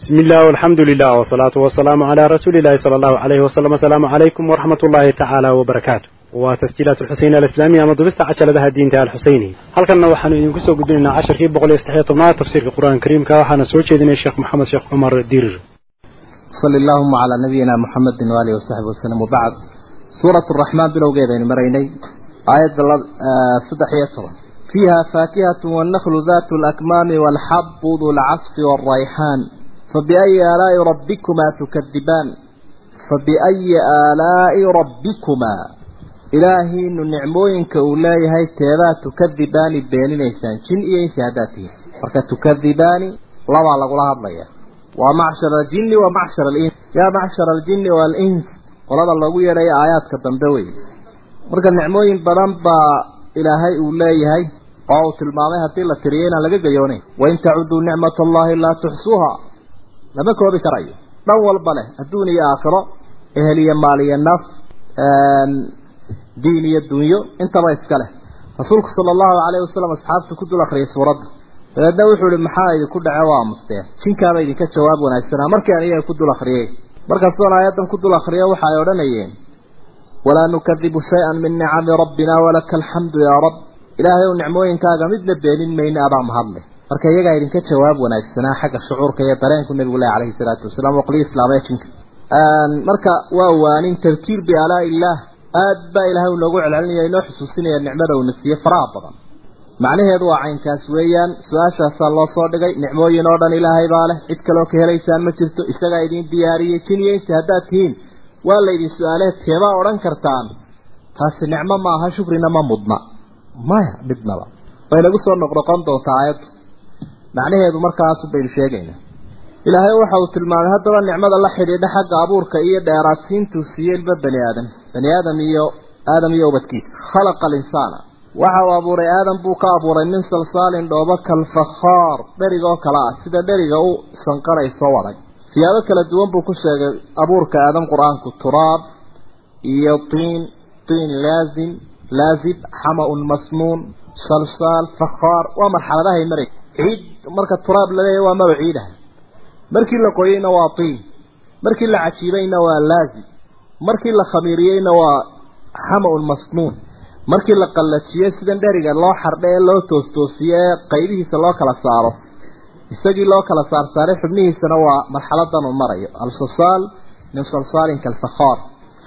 bismillaah alxamdu lilah wsalaatu wasalaamu calaa rasuulillahi sala allahu alayhi wasalam assalaamu calaykum waraxmat ullaahi tacaala wbarakaatu waa tasjiilaat alxuseyni alislaamiya ama dubista cajaladaha diinta alxuseyniya halkanna waxaanu idinku soo gudbinaynaa casharkii boqol iyo saddexiyo tobnaad tafsiirka qur'aanka kariimka. Waxaana soo jeedinay sheekh maxamed sheekh cumar dirir sali allahuma calaa nabiyina muxamedin waalihi wasaxbi wasalam wabacd suurat raxmaan bilowgeedaynu maraynay aayadda saddex iyo toban. Fiiha faakihatun wanaklu daatu lakmaami walxabu du lcasfi walrayxaan فبأي آلاء ربكما تكذبان فبأي آلاء ربكما إلهي نعموين كأولاي هاي تيبا تكذبان بين الإنسان جن إيه ساداته فكا تكذبان لما لقلها الله ومعشر الجن ومعشر الإنس يا معشر الجن والإنس ولذا الله يرى آيات كالدمدوي مركا النعموين بدنبا إلهي أولاي هاي قاوة المامي هاتي لا تريينا لقى قيوني وإن تعدوا نعمة الله لا تحسوها lama koobi karayo. Dhan walba leh adduun iyo aakhiro ehel iyo maal iyo naf diin iyo dunyo intaba iska leh. Rasuulku sala allahu calayhi wasalam asxaabtu ku dul akhriyay suuradda. Dabeedna wuxuu ihi maxaa idinku dhace waa musteen jinkaaba idinka jawaab wanaagsanaa. Markii aniga ku dul akhriyey markaasoon aayaddan ku dul akhriya waxa ay odhanayeen walaa nukadibu shay-an min nicami rabbina walaka alxamdu yaa rab. Ilaahay ow nicmooyinkaaga midna beenin mayne adaa mahadle marka iyagaa idinka jawaab wanaagsanaa xagga shucuurka iyo dareenku nabigu leh calayhi salaatu wasalaam waqliyo islaamee jinka. Marka waa waanin tadkiir bialaa illaah aad baa ilaahay uu noogu celcelinaya inoo xusuusinaya nicmada uuna siiye faraha badan. Macnaheedu waa caynkaas weeyaan su'aashaasaa loo soo dhigay nicmooyin oo dhan ilaahay baa leh. Cid kaloo ka helaysaan ma jirto isagaa idin diyaariyey jin iyo insi haddaad tihiin. Waa laydin su'aalee teebaa odhan kartaan. Taasi nicmo ma aha shukrina ma mudna. Maya midnaba. Way nagu soo noqnoqon doontaa aayaddu macnaheedu markaasu baynu sheegaynaa ilaahay waxa uu tilmaamay haddaba nicmada la xidhiidha xagga abuurka iyo dheeraadsiintuu siiyeyba bani aadam. Bani aadam iyo aadam iyo ubadkiisa khalaqa alinsaana. Waxa uu abuuray aadam buu ka abuuray min salsaalin dhoobo kalfakhaar dherigoo kale ah. Sida dheriga u sanqarayso wadag siyaabo kala duwan buu ku sheegay abuurka aadam qur'aanku. Turaab iyo tiin tiin laazim laazib xama-un masnuun salsaal fakhaar. Waa marxaladahay maray ciid marka turaab la leeyahay waa maba ciidaha. Markii la qoyeyna waa tiin. Markii la cajiibayna waa laazim markii la khamiiriyeyna waa xama-un masnuun. Markii la qallajiyey sidan dheriga loo xardhe ee loo toostoosiye ee qaybihiisa loo kala saaro. Isagii loo kala saarsaaray xubnihiisana waa marxaladan uu marayo. Al-salsaal min salsaalin kalfakhaar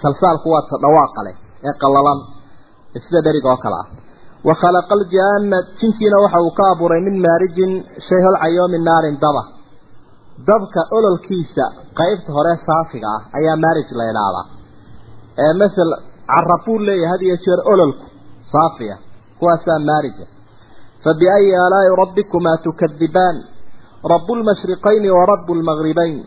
salsaalku waa ta dhawaaqa leh ee qallalan. Sida dheriga oo kale ah وخلق الجنة تنكينا وحو كابور من مارج شيء العيوم من نار دبا دبك أولو الكيسة قيبت هراء صافقة أي مارج ليلالا أه مثل عرفوا لي هذه يشير أولو صافية هو أسام مارجة فبأي آلاء ربكما تكذبان رب المشرقين ورب المغربين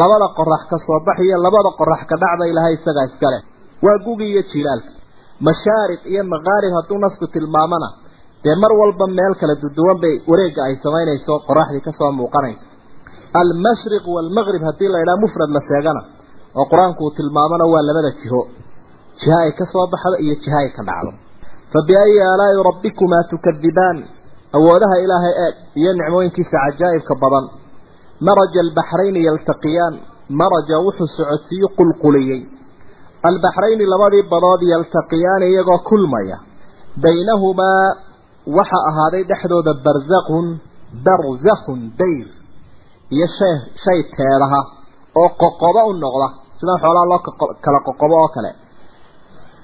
لبدا قرح كصباحية لبدا قرح كدعب إلى هاي السقا إسكاله وقوقي يتشيلالك mashaariq iyo maqaarib hadduu nasku tilmaamana dee mar walba meel kala duduwan bay wareegga ay samaynayso qoraxdii ka soo muuqanaysa almashriq waalmaqrib haddii la idhaha mufrad la sheegana oo qur'aanku uu tilmaamana waa labada jiho. Jiha ay ka soo baxdo iyo jiha ay ka dhacdo. Fa biayi aalaa'i rabbikumaa tukadibaan awoodaha ilaahay eeg iyo nicmooyinkiisa cajaa'ibka badan. Maraja albaxrayni yaltaqiyaan maraja wuxuu socodsiiyo qulquliyey albaxrayni labadii badood yaltaqiyaani iyagoo kulmaya baynahumaa waxa ahaaday dhexdooda barzaqun barzakhun dayr iyo shay shay teedaha oo qoqobo u noqda sidaan xoolaha loo kala qoqobo oo kale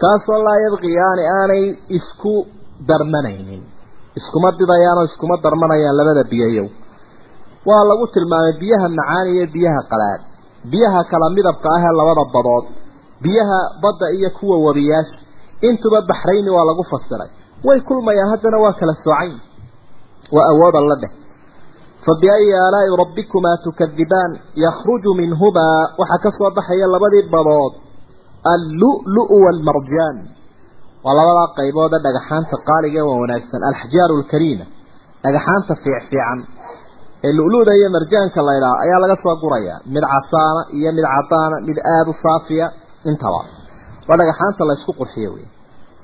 kaasoo laa yabqiyaani aanay isku darmanaynin iskuma didayaan oo iskuma darmanayaan labada biyayow waa lagu tilmaamay biyaha macaan iyo biyaha qalaad biyaha kala midabka ah ee labada badood biyaha badda iyo kuwa wabiyaasha intuba baxrayni waa lagu fasiray. Way kulmayaan haddana waa kala soocayn. Waa awooda la dheh. Fa biayi aalaa'i rabbikumaa tukadibaan yakhruju minhumaa waxaa ka soo baxaya labadii badood allu'lu'u waalmarjaan waa labadaa qaybood ee dhagaxaanta qaaliga waa wanaagsan. Alxjaaru alkariima dhagaxaanta fiicfiican. Ee lu'lu'da iyo marjaanka la ydhaha ayaa laga soo gurayaa. Mid casaana iyo mid cadaana mid aada u saafiya intaba waa. Dhagaxaanta la isku qurxiyo wey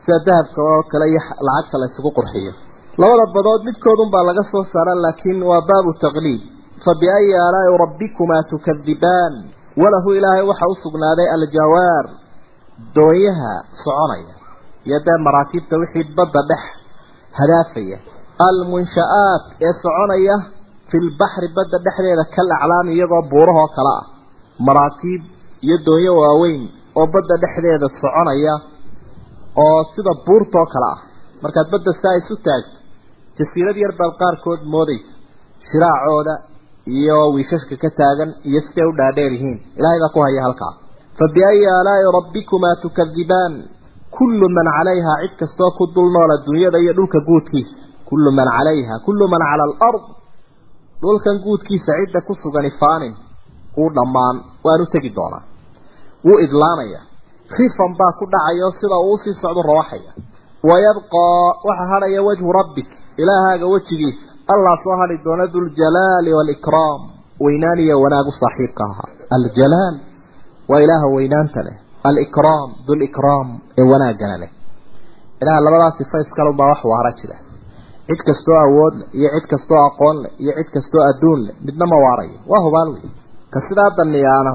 sida dahabka oo kale iyo lacagta la isugu qurxiyo. Labada badood midkoodun baa laga soo saara laakiin waa baabu taqliid. Fabiayi aalaa'i rabbikumaa tukadibaan walahu ilaahay waxa u sugnaaday aljawaar. Doonyaha soconaya. Iyo dee maraakiibta wixii badda dhex hadaafaya. Almunsha'aat ee soconaya fi lbaxri badda dhexdeeda kal aclaami iyagoo buurahoo kale ah. Maraakiib iyo doonyo waaweyn oo badda dhexdeeda soconaya oo sida buurtoo kale ah. Markaad badda saa isu taagto jasiirad yar baad qaarkood moodaysa shiraacooda iyo wiishashka ka taagan iyo siday u dhaadheer yihiin. Ilaahay baa ku haya halkaa. Fa biayi aalaa'i rabbikumaa tukadibaan kullu man calayhaa cid kastoo ku dul nool adduunyada iyo dhulka guudkiisa. Kullu man calayha kullu man cala alard. Dhulkan guudkiisa cidda ku sugani faanin uu dhammaan waanu tegi doonaa wuu idlaanaya rifan baa ku dhacaya oo sida uu u sii socdo rawaxaya. Wayabqaa waxa hadhaya wajhu rabbik ilaahaaga wejigiisa. Allah soo hadhi doona duljalaali waalikraam weynaan iyo wanaagu saaxiibka ahaa. Aljalaal waa ilaaha weynaanta leh. Alikraam dulikraam ee wanaagana leh. Ilaha labadaas sifa iskalunbaa wax waara jira. Cid kastoo awood leh iyo cid kastoo aqoon leh iyo cid kastoo adduun leh midna ma waarayo. Waa hubaal wey ka sidaa daniyaana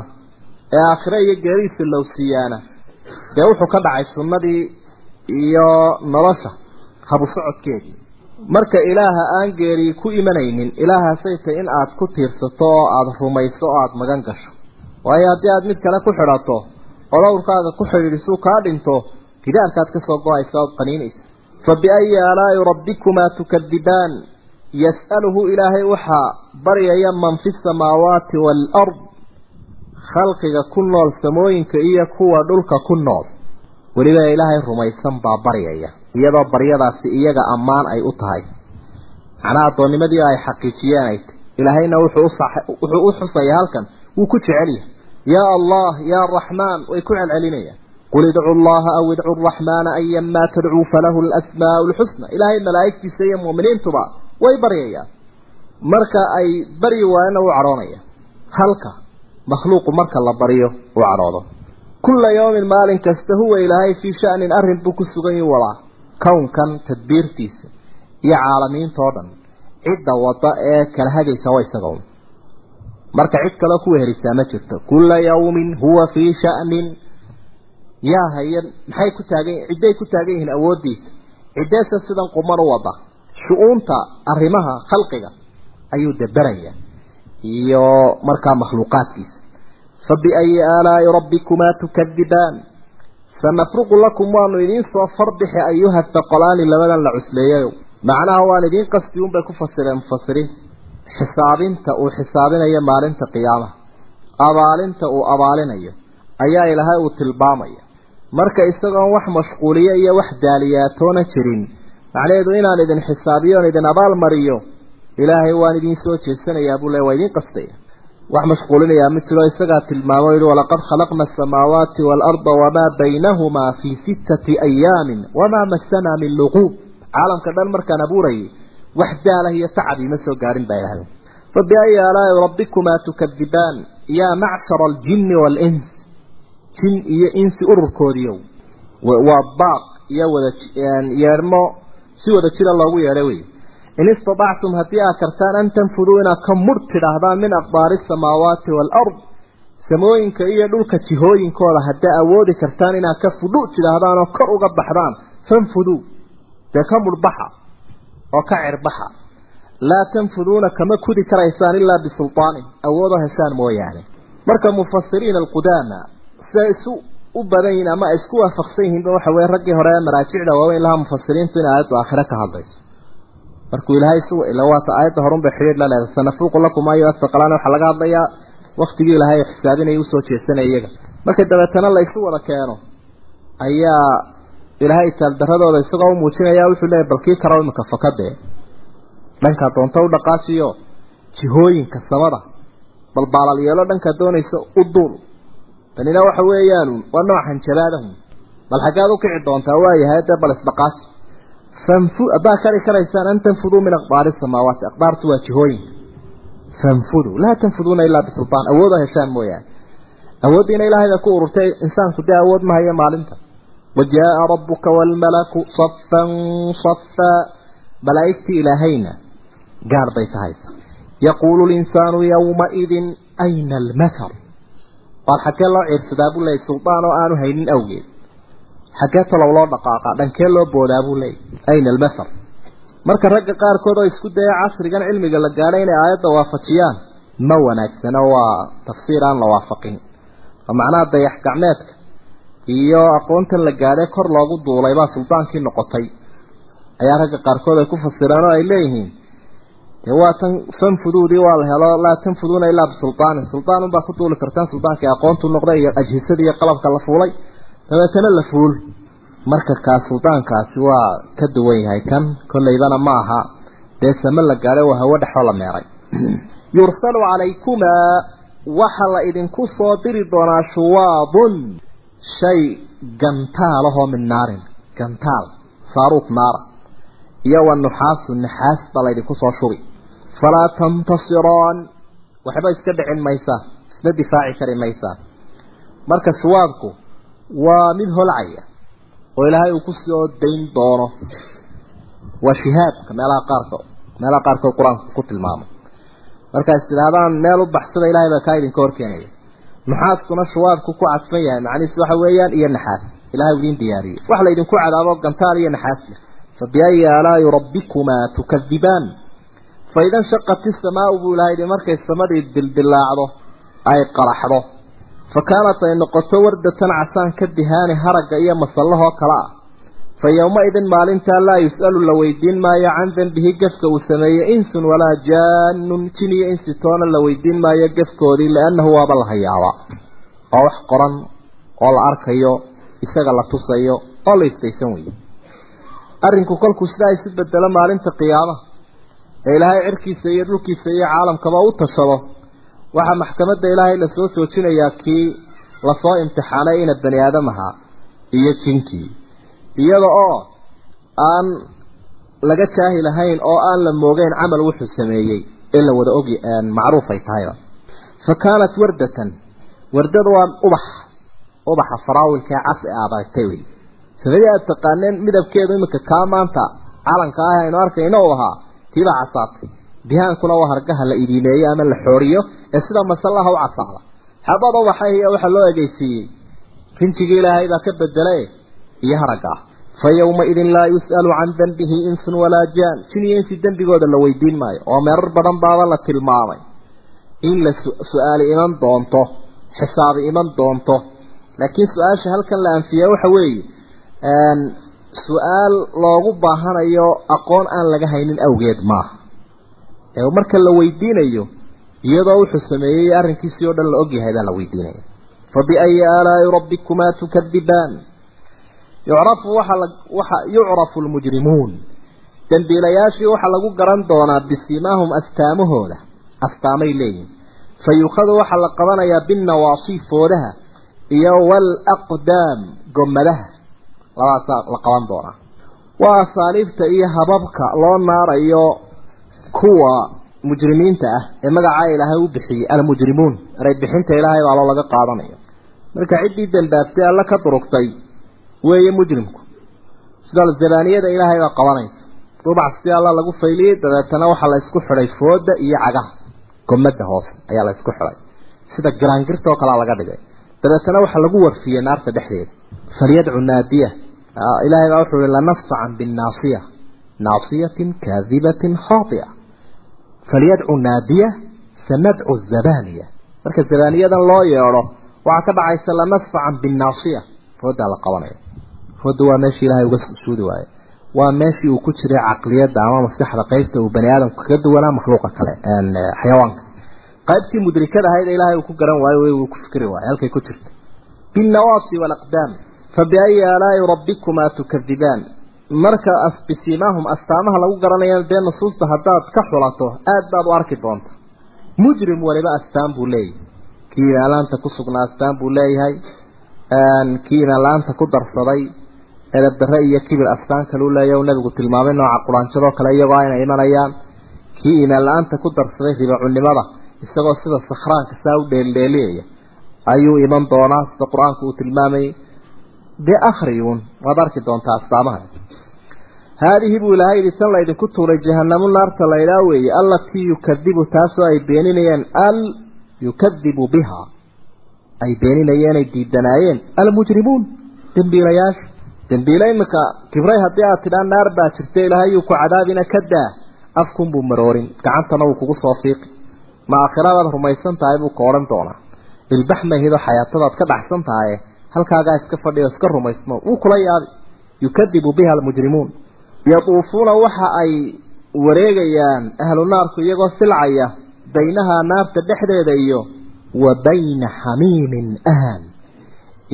ee aakhire iyo geerihiisa lowsiiyaana dee wuxuu ka dhacay sunnadii iyo nolosha habu socodkeedii marka ilaaha aan geeri ku imanaynin ilaahaasay tahy in aad ku tiirsato oo aada rumayso oo aada magan gasho. Waayo haddii aada mid kale ku xidhato oo dhowrkaaga ku xidhiidhisuu kaa dhinto gidaarkaad ka soo go'aysa ood qaniinaysa. Fa biayi aalaa'i rabbikumaa tukadibaan. Yas'aluhu ilaahay waxaa baryaya man fi samaawaati waalard khalqiga ku nool samooyinka iyo kuwa dhulka ku nool. Weliba ilaahay rumaysan baa baryaya iyadoo baryadaasi iyaga ammaan ay u tahay. Macnaha addoonnimadii ay xaqiijiyeen ay ilaahayna wuxuu u xusaya halkan wuu ku jecel yahay. Yaa allah yaa raxmaan way ku celcelinayaan. Qul idcu llaha aw idcu raxmaana ayanmaa tadcuu falahu alasmaau lxusna ilaahay malaa'igtiisa iyo mu'miniintuba way baryayaan. Marka ay baryi waayana u cadhoonaya halka makhluuqu marka la baryo uu cadhoodo kulla yawmin maalin kasta huwa ilaahay fii sha'nin arrin buu ku sugan yihi walaa. Kownkan tadbiirtiisa iyo caalamiinta oo dhan cidda wadda ee kala hagaysa waa isaga un marka cid kaleo ku weherisaa ma jirto. Kulla yawmin huwa fii sha'nin. Yaa hayan maxay ku taagan cidday ku taagan yihiin awooddiisa. Ciddeesa sidan quman u wada. Shu-uunta arrimaha khalqiga ayuu daberaya iyo markaa makhluuqaadkiisa fa biayi aalaa'i rabbikumaa tukadibaan sanafruqu lakum waanu idiin soo farbixi ayuha thaqolaani labadan la cusleeyayo macnaha waan idiin qasti unbay ku fasireen mufasiriin xisaabinta uu xisaabinayo maalinta qiyaamaha abaalinta uu abaalinayo ayaa ilaahay uu tilmaamaya marka isagoon wax mashquuliyo iyo wax daaliyaatoona jirin macnaheedu inaan idin xisaabiyo on idin abaal mariyo ilaahay waan idin soo jeesanayaa buu le waa idiin qastaya wax mashquulinayaa ma jiro isagaa tilmaamo yihi walaqad khalaqna asamaawaati waalarda wamaa baynahumaa fii sittati ayaamin wamaa masanaa min luquub. Caalamka dhan markaan abuurayay wax daalah iyo tacab ima soo gaarin baa ilahay fa biayi aalaa'i rabbikumaa tukadibaan yaa macshara aljinni waalins jin iyo insi ururkoodiiyow waa baaq iyo wada yeedhmo si wada jira loogu yeedhay wey in istadactum haddii aad kartaan an tanfuduu inaad ka mudh tidhaahdaan min aqdaari asamaawaati waalard samooyinka iyo dhulka jihooyinkooda haddaa awoodi kartaan inaad ka fudhu tidhaahdaan oo kor uga baxdaan fanfuduu dee ka mudhbaxa oo ka cirbaxa laa tanfuduuna kama kudi karaysaan ilaa bisultaanin awoodoo heshaan mooyaane marka mufasiriin alqudaama siday isu u badan yihiin ama ay isku waafaqsan yihiinba waxa weye raggii hore ee maraajicda waaweyn lahaa mufasiriintu in aayaddu aakhire ka hadlayso markuu ilaahay isu ila waata aayadda horunbay xidhiidh la leedahay sanafruqu lakum ayo asaqalaan waxaa laga hadlayaa waktigii ilaahay xisaabinaya u soo jeesanaya iyaga. Marka dabeetana la isu wada keeno ayaa ilaahay taaldaradooda isagoo u muujinaya wuxuu leeyahy balkii karaw iminka fakadee dhankaa doonto u dhaqaajiyo jihooyinka samada bal baalal yeelo dhankaa doonaysa u duul. Tanina waxa weeyaan waa nooc hanjabaadahun bal xaggaad u kici doontaa waayahay dee bal isdhaqaaji fanfu haddaa kari karaysaan an tanfuduu min aqdaari samaawaati aqdaartu waa jihooyinka fanfuduu laa tanfuduuna ilaa bisultaan awooda heshaan mooyaane awooddiina ilaahay ku ururtay insaanku dee awood ma hayo maalinta. Wajaaa rabbuka waalmalaku safan safaa malaa'igtii ilaahayna gaar bay tahaysa yaquulu linsaanu yowmaidin ayna almathar? Waar xaggee loo ciirsadaa buu leeyay suldaan oo aanu haynin awgeed xaggee talow loo dhaqaaqa dhankee loo boodaa buu leeyay ayna almathar marka ragga qaarkood oo isku daya casrigan cilmiga la gaadhay inay aayadda waafajiyaan ma wanaagsana waa tafsiir aan la waafaqin. Oo macnaha dayax gacmeedka iyo aqoontan la gaadhay kor loogu duulay baa suldaankii noqotay. Ayaa ragga qaarkood ay ku fasireen oo ay leeyihiin dee waa tan fanfuduudii waa la helo laa tanfuduuna ilaa bisultaanin suldaan unbaa ku duuli kartaan suldaankii aqoontu noqday iyo ajhisadii iyo qalabka la fuulay dabeetana la fuul. Marka kaa suldaankaasi waa ka duwan yahay kan kollaybana ma aha. Dee same la gaadhay waa hawo dhexoo la meeray. Yursalu calaykumaa waxa la idinku soo diri doonaa shuwaadun. Shay gantaalahoo min naarin. Gantaal saaruuq naara iyo wa nuxaasu naxaas baa laydinku soo shubi. Falaa tantasiraan. Waxba iska dhicin maysaa isna difaaci kari maysaa marka shuwaadku waa mid holcaya oo ilaahay uu ku soo dayn doono. Waa shihaabka meelaha qaarkood meelaha qaarkood qur'aanku ku tilmaamay markaas tidhaahdaan meel u baxsada ilaahay baa kaa idinka horkeenaya nuxaaskuna shuwaadku ku cadfan yahay macnihiisu waxa weeyaan iyo naxaas. Ilahay u idiin diyaariyey. Wax la idinku cadaabo gantaal iyo naxaas leh. Fabiayi aalaa'i rabbikumaa tukadibaan faida nshaqat isamaau buu ilahay yihi markay samadii dildilaacdo ay qaraxdo fa kaanat ay noqoto wardatan casaan ka dihaani haragga iyo masallahoo kale ah. Fa yowma-idin maalintaa laa yus'alu la weydiin maayo can dembihi gefka uu sameeyey insun walaa jaanun jin iyo insi toona la weydiin maayo gefkoodii liannahu waaba la hayaabaa. Oo wax qoran oo la arkayo isaga la tusayo oo la istaysan weeye. Arrinku kolkuu waxaa maxkamadda ilaahay la soo joojinayaa kii la soo imtixaanay ina bani aadam ahaa iyo jinkii iyada oo aan laga jaahi lahayn oo aan la moogeyn camal wuxuu sameeyey ee la wada ogy macruuf ay tahayba fa kaanat wardatan wardada waa ubax ubaxa faraawilkaee cas ee aad aragtay wey sanadii aad taqaaneen midabkeedu iminka kaa maanta calanka ah aynu arkayno u ahaa tiibaa casaatay dihaankuna waa hargaha la idiimeeyo ama la xooriyo ee sida masallaha u casaada xabad ubaxay iyo waxaa loo egeysiiyey rinjigii ilaahay baa ka bedele iyo haragga. Fa yowmaidin laa yus'alu can dembihi insun walaa jaan. Jin iyo insi dembigooda la weydiin maayo. Oo meerar badan baaba la tilmaamay. In la su'aali iman doonto xisaabi iman doonto. Laakiin su'aasha halkan la anfiya waxa weeye su'aal loogu baahanayo aqoon aan laga haynin awgeed maaha ee marka la weydiinayo iyadoo wuxuu sameeyey arrinkiisii oo dhan la ogyahay baa la weydiinaya. Fa aalaa'i rabbikumaa tukadibaan yucrafu waxa la waxa yucrafu lmujrimuun. Dembiilayaashii waxaa lagu garan doonaa bisimaahum astaamahooda astaamay leeyihiin fa waxaa la qabanayaa binnawaasi foodaha iyo waalaqdaam gomadaha labaasaa la qaban doonaa. Waa asaaliibta iyo hababka loo naarayo kuwa mujrimiinta ah ee magacaa ilaahay u bixiyey almujrimuun. Ereybixinta ilaahay baa loo laga qaadanayo. Marka ciddii dambaabtay alla ka durugtay weeye mujrimku. Sida zabaaniyada ilaahay baa qabanaysa. Rubac si alla lagu fayliyey dabeetana waxaa la xidhay fooda iyo cagaha. Gomada hoose ayaa la isku xidhay. Sida garaangirta oo kalea laga dhigay. Dabeetana waxaa lagu warfiyey naarta dhexdeeda. Falyadcu naadiya ilaahay baa wuxuu i lanafsacan binnaasiya naasiyatin kaadibatin khaatia falyadcu naadiya sanadcu zabaniya marka zabaniyadan loo yeedho waxaa ka dhacaysa lanasfacan binnaasiya foodaa la qabanaya. Fooda waa meeshii ilaahay uga suudi waaye. Waa meeshii uu ku jiray caqliyadda ama maskaxda qaybta uu bani aadamku kaga duwanaa makhluuqa kale xayawaanka. Qaybtii mudrikada ahayd ee ilaahay uu ku garan waayo way uu ku fikri waayo halkay ku jirta. Binnawaasi walaqdaam fabiayi aalaa'i rabbikumaa tukadibaan marka bisimaahum astaamaha lagu garanayo dee nusuusta haddaad ka xulato aad baad u arki doonta. Mujrim waliba astaan buu leeyahay. Kii imaanlaanta ku sugnaa astaan buu leeyahay. Kii imaanla-aanta ku darsaday edabdarre iyo kibir astaan kaleu leeyahy nabigu tilmaamay nooca quraanjadoo kale iyagoo ayna imanayaan. Kii imaan la'aanta ku darsaday ribacunimada isagoo sida sakhraanka saa u dheeldheeliyaya ayuu iman doonaa sida qur'aanku uu tilmaamayay dee akhriyuun waad arki doontaa astaamaha haadihi buu ilaahay yidhi tan laydinku tuuray jahanamu naarta laydhaa weeye allatii yukadibu taasoo ay beeninayeen al yukadibu biha ay beeninayeenay diidanaayeen almujrimuun dembiilayaasha dembiile iminka kibray haddii aad tidhaa naar baa jirta ilaahay yuu ku cadaabina ka daa afkunbuu maroorin gacantana wuu kugu soo fiiqi ma aakhiradaad halkaagaa iska fadhiyo iska rumaysmo wuu kula yaabi yukadibu biha almujrimuun. Yaduufuuna waxa ay wareegayaan ahlu naarku iyagoo silcaya baynaha naarta dhexdeeda iyo wa bayna xamiimin ahan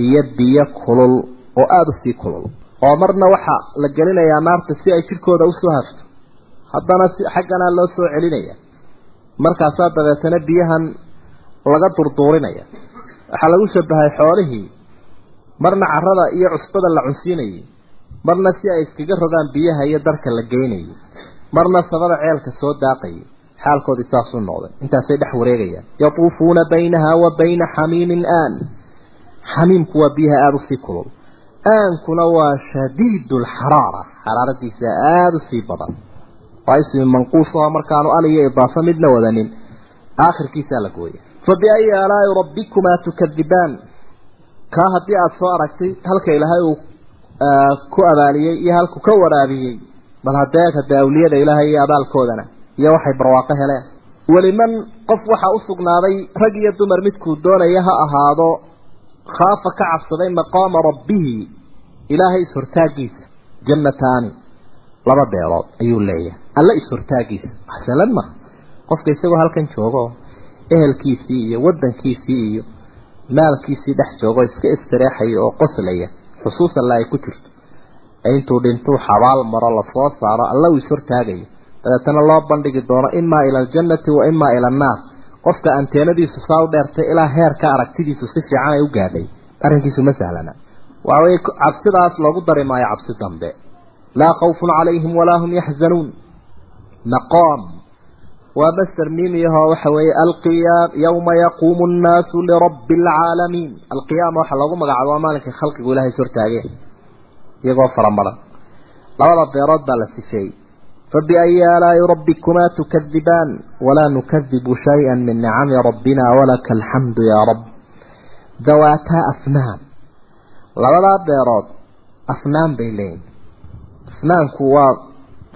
iyo biyo kulul oo aada u sii kulul. Oo marna waxaa la gelinayaa naarta si ay jidhkooda u soo hafto haddana si xaggana loo soo celinaya. Markaasaa dabeetana biyahan laga durduurinaya. Waxaa lagu shabahay xoolihii marna carada iyo cusbada la cunsiinayay marna si ay iskaga rogaan biyaha iyo darka la geynayay marna sabada ceelka soo daaqayay xaalkoodii saasuu noqday. Intaasay dhex wareegayaan. Yatuufuuna baynaha wa bayna xamiimin aan. Xamiimku waa biyaha aada u sii kulul. Aankuna waa shadiidu lxaraara xaraaradiisa aada u sii badan. Waa ismi manquus oo markaanu al iyo idaafo midna wadanin. Aakhirkiisaa la gooya. Fabiayi aalaai rabbikumaa tukadibaan kaa haddii aada soo aragtay halka ilaahay uu ku abaaliyey iyo halku ka waraabiyey bal haddee hade awliyada ilaahay iyo abaalkoodana iyo waxay barwaaqo heleen. Weliman qof waxaa u sugnaaday rag iyo dumar midkuu doonaya ha ahaado khaafa ka cabsaday maqaama rabbihi ilaahay is-hortaagiisa jannataani laba beelood ayuu leeyahay. Alla is-hortaagiisa waxsalan ma qofka isagoo halkan joogo ehelkiisii iyo waddankiisii iyo maalkiisii dhex joogo iska istireexaya oo qoslaya. Xusuus alla ay ku jirto. Intuu dhintuu xabaal maro la soo saaro alla uu is-hortaagayo dabeetana loo bandhigi doono imaa ila aljannati wa imaa ila annaar. Qofka anteenadiisu saa u dheertay ilaa heerka aragtidiisu si fiican ay u gaadhay. Arrinkiisu ma sahlana. Waaway cabsidaas loogu dari maayo cabsi dambe. Laa khawfun calayhim walaa hum yaxzanuun maqaam waa master miimiyahoo waxa weeye alqiyaam yawma yaquumu nnaasu lirabbi alcaalamiin alqiyaama waxaa loogu magacaabo waa maalinkii khalqigu ilahay is hortaageen iyagoo faramaran labada beerood baa la sifeeyey. Fabiayi aalaa'i rabbikumaa tukadibaan walaa nukadibu shay-an min nicami rabbina walaka alxamdu yaa rab dawaataa afnaan labadaa beerood afnaan bay leeyihiin afnaanku waa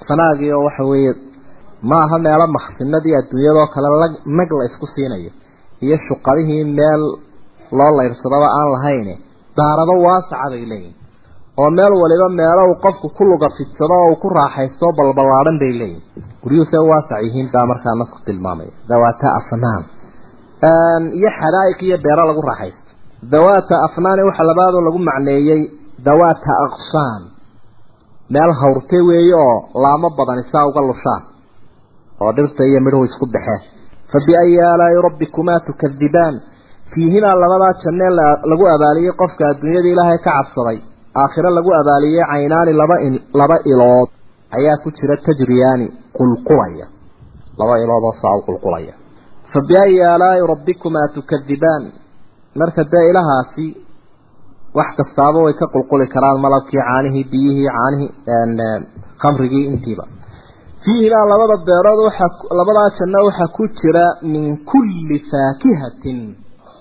fanaagii oo waxa weeye ma aha meelo maksinadii adduunyadoo kale nag la isku siinayo. Iyo shuqadihii meel loo layrsadaba aan lahayn daarado waasaca bay leeyihiin oo meel waliba meelo uu qofku ku luga fidsado oo uu ku raaxaysto balballaadhan bay leeyihiin guryuhuse waasac yihiin baa markaa nasku tilmaamaya dawaata afnaan. Iyo xadaa'iq iyo beero lagu raaxaysto. Dawaata afnaani waxa labaadoo lagu macneeyey dawaata aqsaan. Meel hawrte weeye oo laamo badani saa uga lushaan oo dhirta iyo midhuhu isku baxeen fa aalaa'i rabbikumaa tukadibaan fiihimaa labadaa jannee lagu abaaliyey qofka adduunyada ilaahay ka cabsaday. Aakhiro lagu abaaliyey caynaani laba laba ilood. Ayaa ku jira tajriyaani qulqulaya. Laba ilood oo saa u qulqulaya. Fa biayi aalaa'i rabbikumaa tukadibaan marka dee ilahaasi wax kastaaba way ka qulquli karaan malabkii caanihii biyihii caanihii khamrigii intiiba fiihimaa labada beerood labadaa janno waxaa ku jira min kulli faakihatin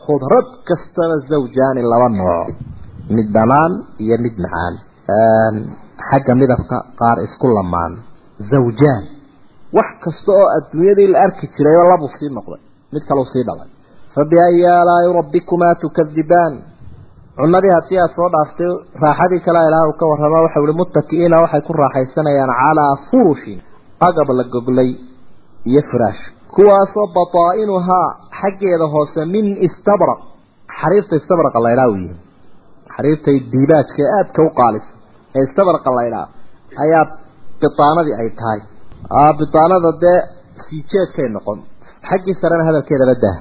khudrad kastaba zawjaani laba nooc mid dhanaan iyo mid macaan. Xagga midabka qaar isku lamaan zawjaan. Wax kasta oo adduunyadii la arki jiray oo labuu sii noqday mid kalau sii dhalay. Fa biayi aalaa'i rabbikumaa tukadibaan cunadii haddii aada soo dhaaftay raaxadii kale ilaah uu ka warrama waxau ihi muttaki'iina waxay ku raaxaysanayaan calaa furushin agab la goglay iyo firaash kuwaasoo bataa'inuhaa xaggeeda hoose min istabraq xariirta istabraqa laydhaa u yihi xariirtay diibaajka ee aadka u qaalisa ee istabraqa laydhaa ayaa bitaanadii ay tahay. Bitaanada dee sii jeedkay noqon. Xaggii sarena hadalkeedaba dah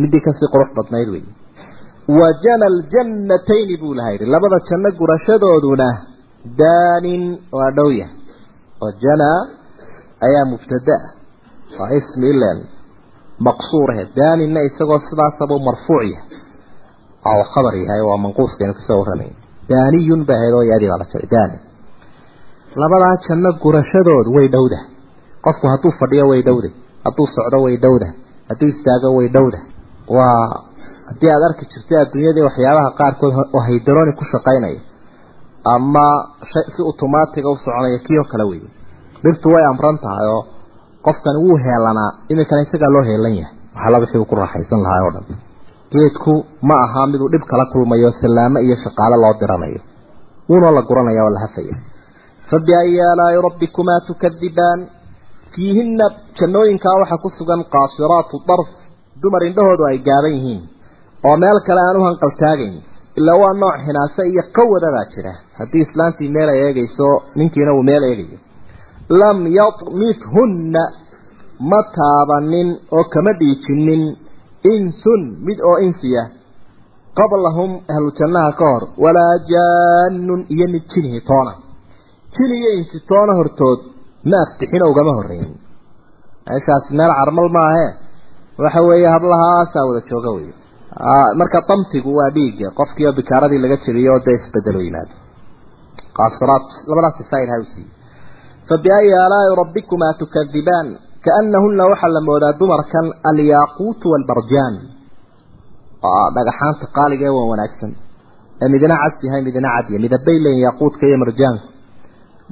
midii ka sii qurux badnayd wey wa jana aljannatayni buu laha yidhi. Labada janno gurashadooduna daanin waa dhow yahay. Oo jana ayaa mubtada waa ismi ilan maqsuurahe daaninna isagoo sidaasabuu marfuuc yahay. Oo khabar yahay waa manquuskaynu ka soo warramay daaniyun ba ahayd oo yaadii baa la jaray daani. Labadaa janno gurashadoodu way dhowda. Qofku hadduu fadhiyo way dhowda. Hadduu socdo way dhowda. Hadduu istaago way dhowda. Waa haddii aada arki jirtay adduunyadii waxyaabaha qaarkood oo haydaroni ku shaqaynaya ama si automatiga u soconaya kale wey dhirtu way amran tahay oo qofkani wuu heelanaa iminkana isagaa loo heelan yahay. Waxala wixii uu ku raaxaysan lahaa oo dhan. Geedku ma aha miduu dhib kala kulmayo sallaamo iyo shaqaale loo diranayo. Wuunoo la guranaya oo la hafaya. Fabiayi aalaa'i rabbikumaa tukadibaan. Fiihinna jannooyinkaa waxaa ku sugan qaasiraatu darf dumar indhahoodu ay gaaban yihiin. Oo meel kale aan u hanqaltaagayn ilaa waa nooc hinaase iyo qawadabaa jira. Haddii islaantii meel ay eegayso ninkiina uu meel eegayo lam yatmithunna ma taabanin oo kama dhiijinin. Insun mid oo insiya qablahum ahlu jannaha ka hor walaa jaanun iyo mid jinihi toona. Jin iyo insi toona hortood ma aftixino ugama horreyn. Meeshaas meel carmal maahe. Waxa weeye hablahaasaa wada jooga wey marka damtigu waa dhiigga qofkii oo bikaaradii laga jeriyo oo dee isbedelo yimaado qaasiraat labadaas sifaa ilahay u rabbikumaa tukadibaan kaanahuna waxaa la moodaa dumarkan alyaaquutu waalbarjaan dhagaxaanta qaaliga ee waa wanaagsan. Ee midna cas yahay midna cadya midabay leeyihiin yaaquudka iyo marjaanku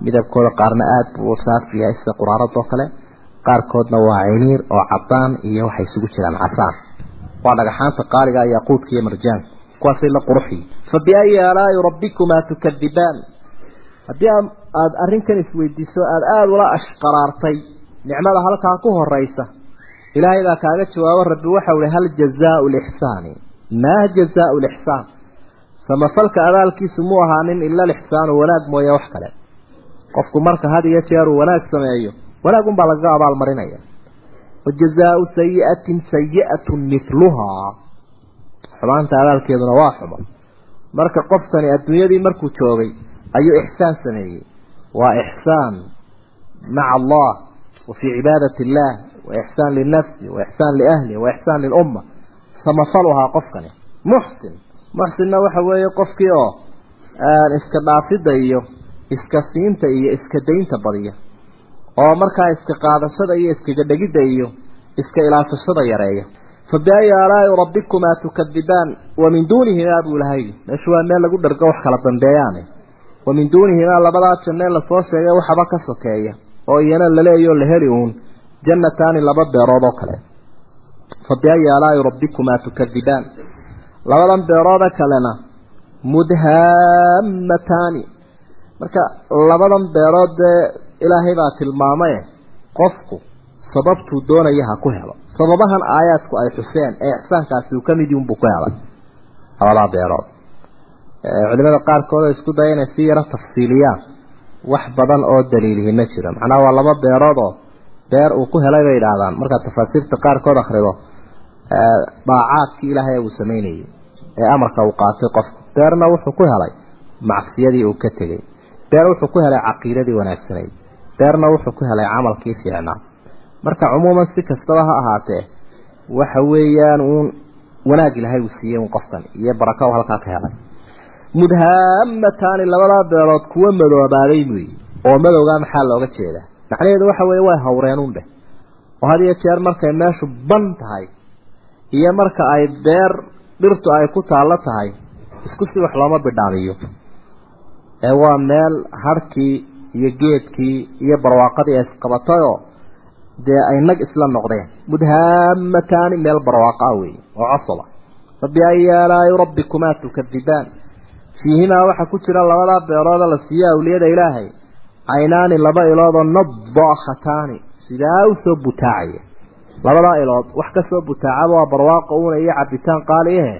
midabkooda qaarna aada buu saafi yahay sida quraarada oo kale. Qaarkoodna waa ciniir oo cadaan iyo waxay isugu jiraan casaan. Waa dhagaxaanta qaaliga yaaquudka iyo marjaanka. Kuwaasay la quruxiyi fabiayi aalaa'i rabbikumaa tukadibaan haddii aada arrinkan isweydiiso aada aada ula ashqaraartay. Nicmada halkaa ku horeysa ilaahay baa kaaga jawaabo rabbi waxau ihi hal jazaau lixsaani maa jazaau lixsaan samafalka abaalkiisu mu ahaanin ila lixsaanu wanaag mooye wax kale. Qofku marka had iyo jeer uu wanaag sameeyo wanaag unbaa lagaga abaalmarinaya wajazaau sayiatin sayi'atun mithluhaa. Xumaanta abaalkeeduna waa xumo. Marka qofkani adduunyadii markuu joogay ayuu ixsaan sameeyey waa ixsaan maca allah wa fii cibaadati illah wa ixsaan linafsi liahli wa ixsaan lilumma samafaluhaa qofkani. Muxsin muxsinna waxa weeye qofkii oo iska dhaafidda iyo iska siinta iyo iska daynta badiya. Oo markaa iska qaadashada iyo iskaga dhegidda iyo iska ilaashashada yareeya. Fabiayi aalaa'i rabbikumaa tukadibaan wa min duunihimaa buu lahay meeshu waa meel lagu dhargo wax kala dambeeyaane wa min duunihimaa labadaa janno la soo sheegay waxaba ka sokeeya oo iyana laleeyo la heli uun jannataani laba beerood oo kale. Fabiayi aalaa'i rabbikumaa tukadibaan labadan beerooda kalena mudhaamataani marka labadan beerood dee ilaahay baa tilmaamaye qofku sababtuu doonaya ha ku helo. Sababahan aayaadku ay xuseen ee ixsaankaasi uu ka mid yihiin buu ku helay. Labadaa beerood culimada qaarkood oo isku daya inay si yaro tafsiiliyaan. Wax badan oo daliilihi ma jiro macnaha waa laba beerood oo beer uu ku helay bay idhaahdaan markaad tafaasiirta qaarkood akhrido daacaadkii ilaahay uu samaynayay ee amarka uu qaatay qofku beerna wuxuu ku helay macsiyadii uu ka tegey beer wuxuu ku helay caqiidadii wanaagsanayd beerna wuxuu ku helay camalkii fiicnaa marka cumuuman si kastaba ha ahaatee waxa weeyaan uun wanaag ilaahay uu siiyey un qofkan iyo baraka u halkaa ka helay mudhaamataani labadaa beelood kuwa madoobaaday buyi oo madowgaa maxaa looga jeedaa? macnaheedu waxa weeye way hawreen un dheh oo had iyo jeer markay meeshu ban tahay iyo marka ay beer dhirtu ay ku taallo tahay isku si wax looma bidhaamiyo. ee waa meel harhkii iyo geedkii iyo barwaaqadii ay isqabatayoo dee ay nag isla noqdeen. mudhaamataani meel barwaaqa ah weeye oo cosoba fabiayi aalaa'i rabbikumaa tukadibaan fiihimaa waxaa ku jira labadaa beerooda la siiya awliyada ilaahay. Caynaani laba iloodoo nadaakhataani sidaa u soo butaacaya labadaa ilood wax ka soo butaacaba waa barwaaqo uuna iyo cabitaan qaaliyahe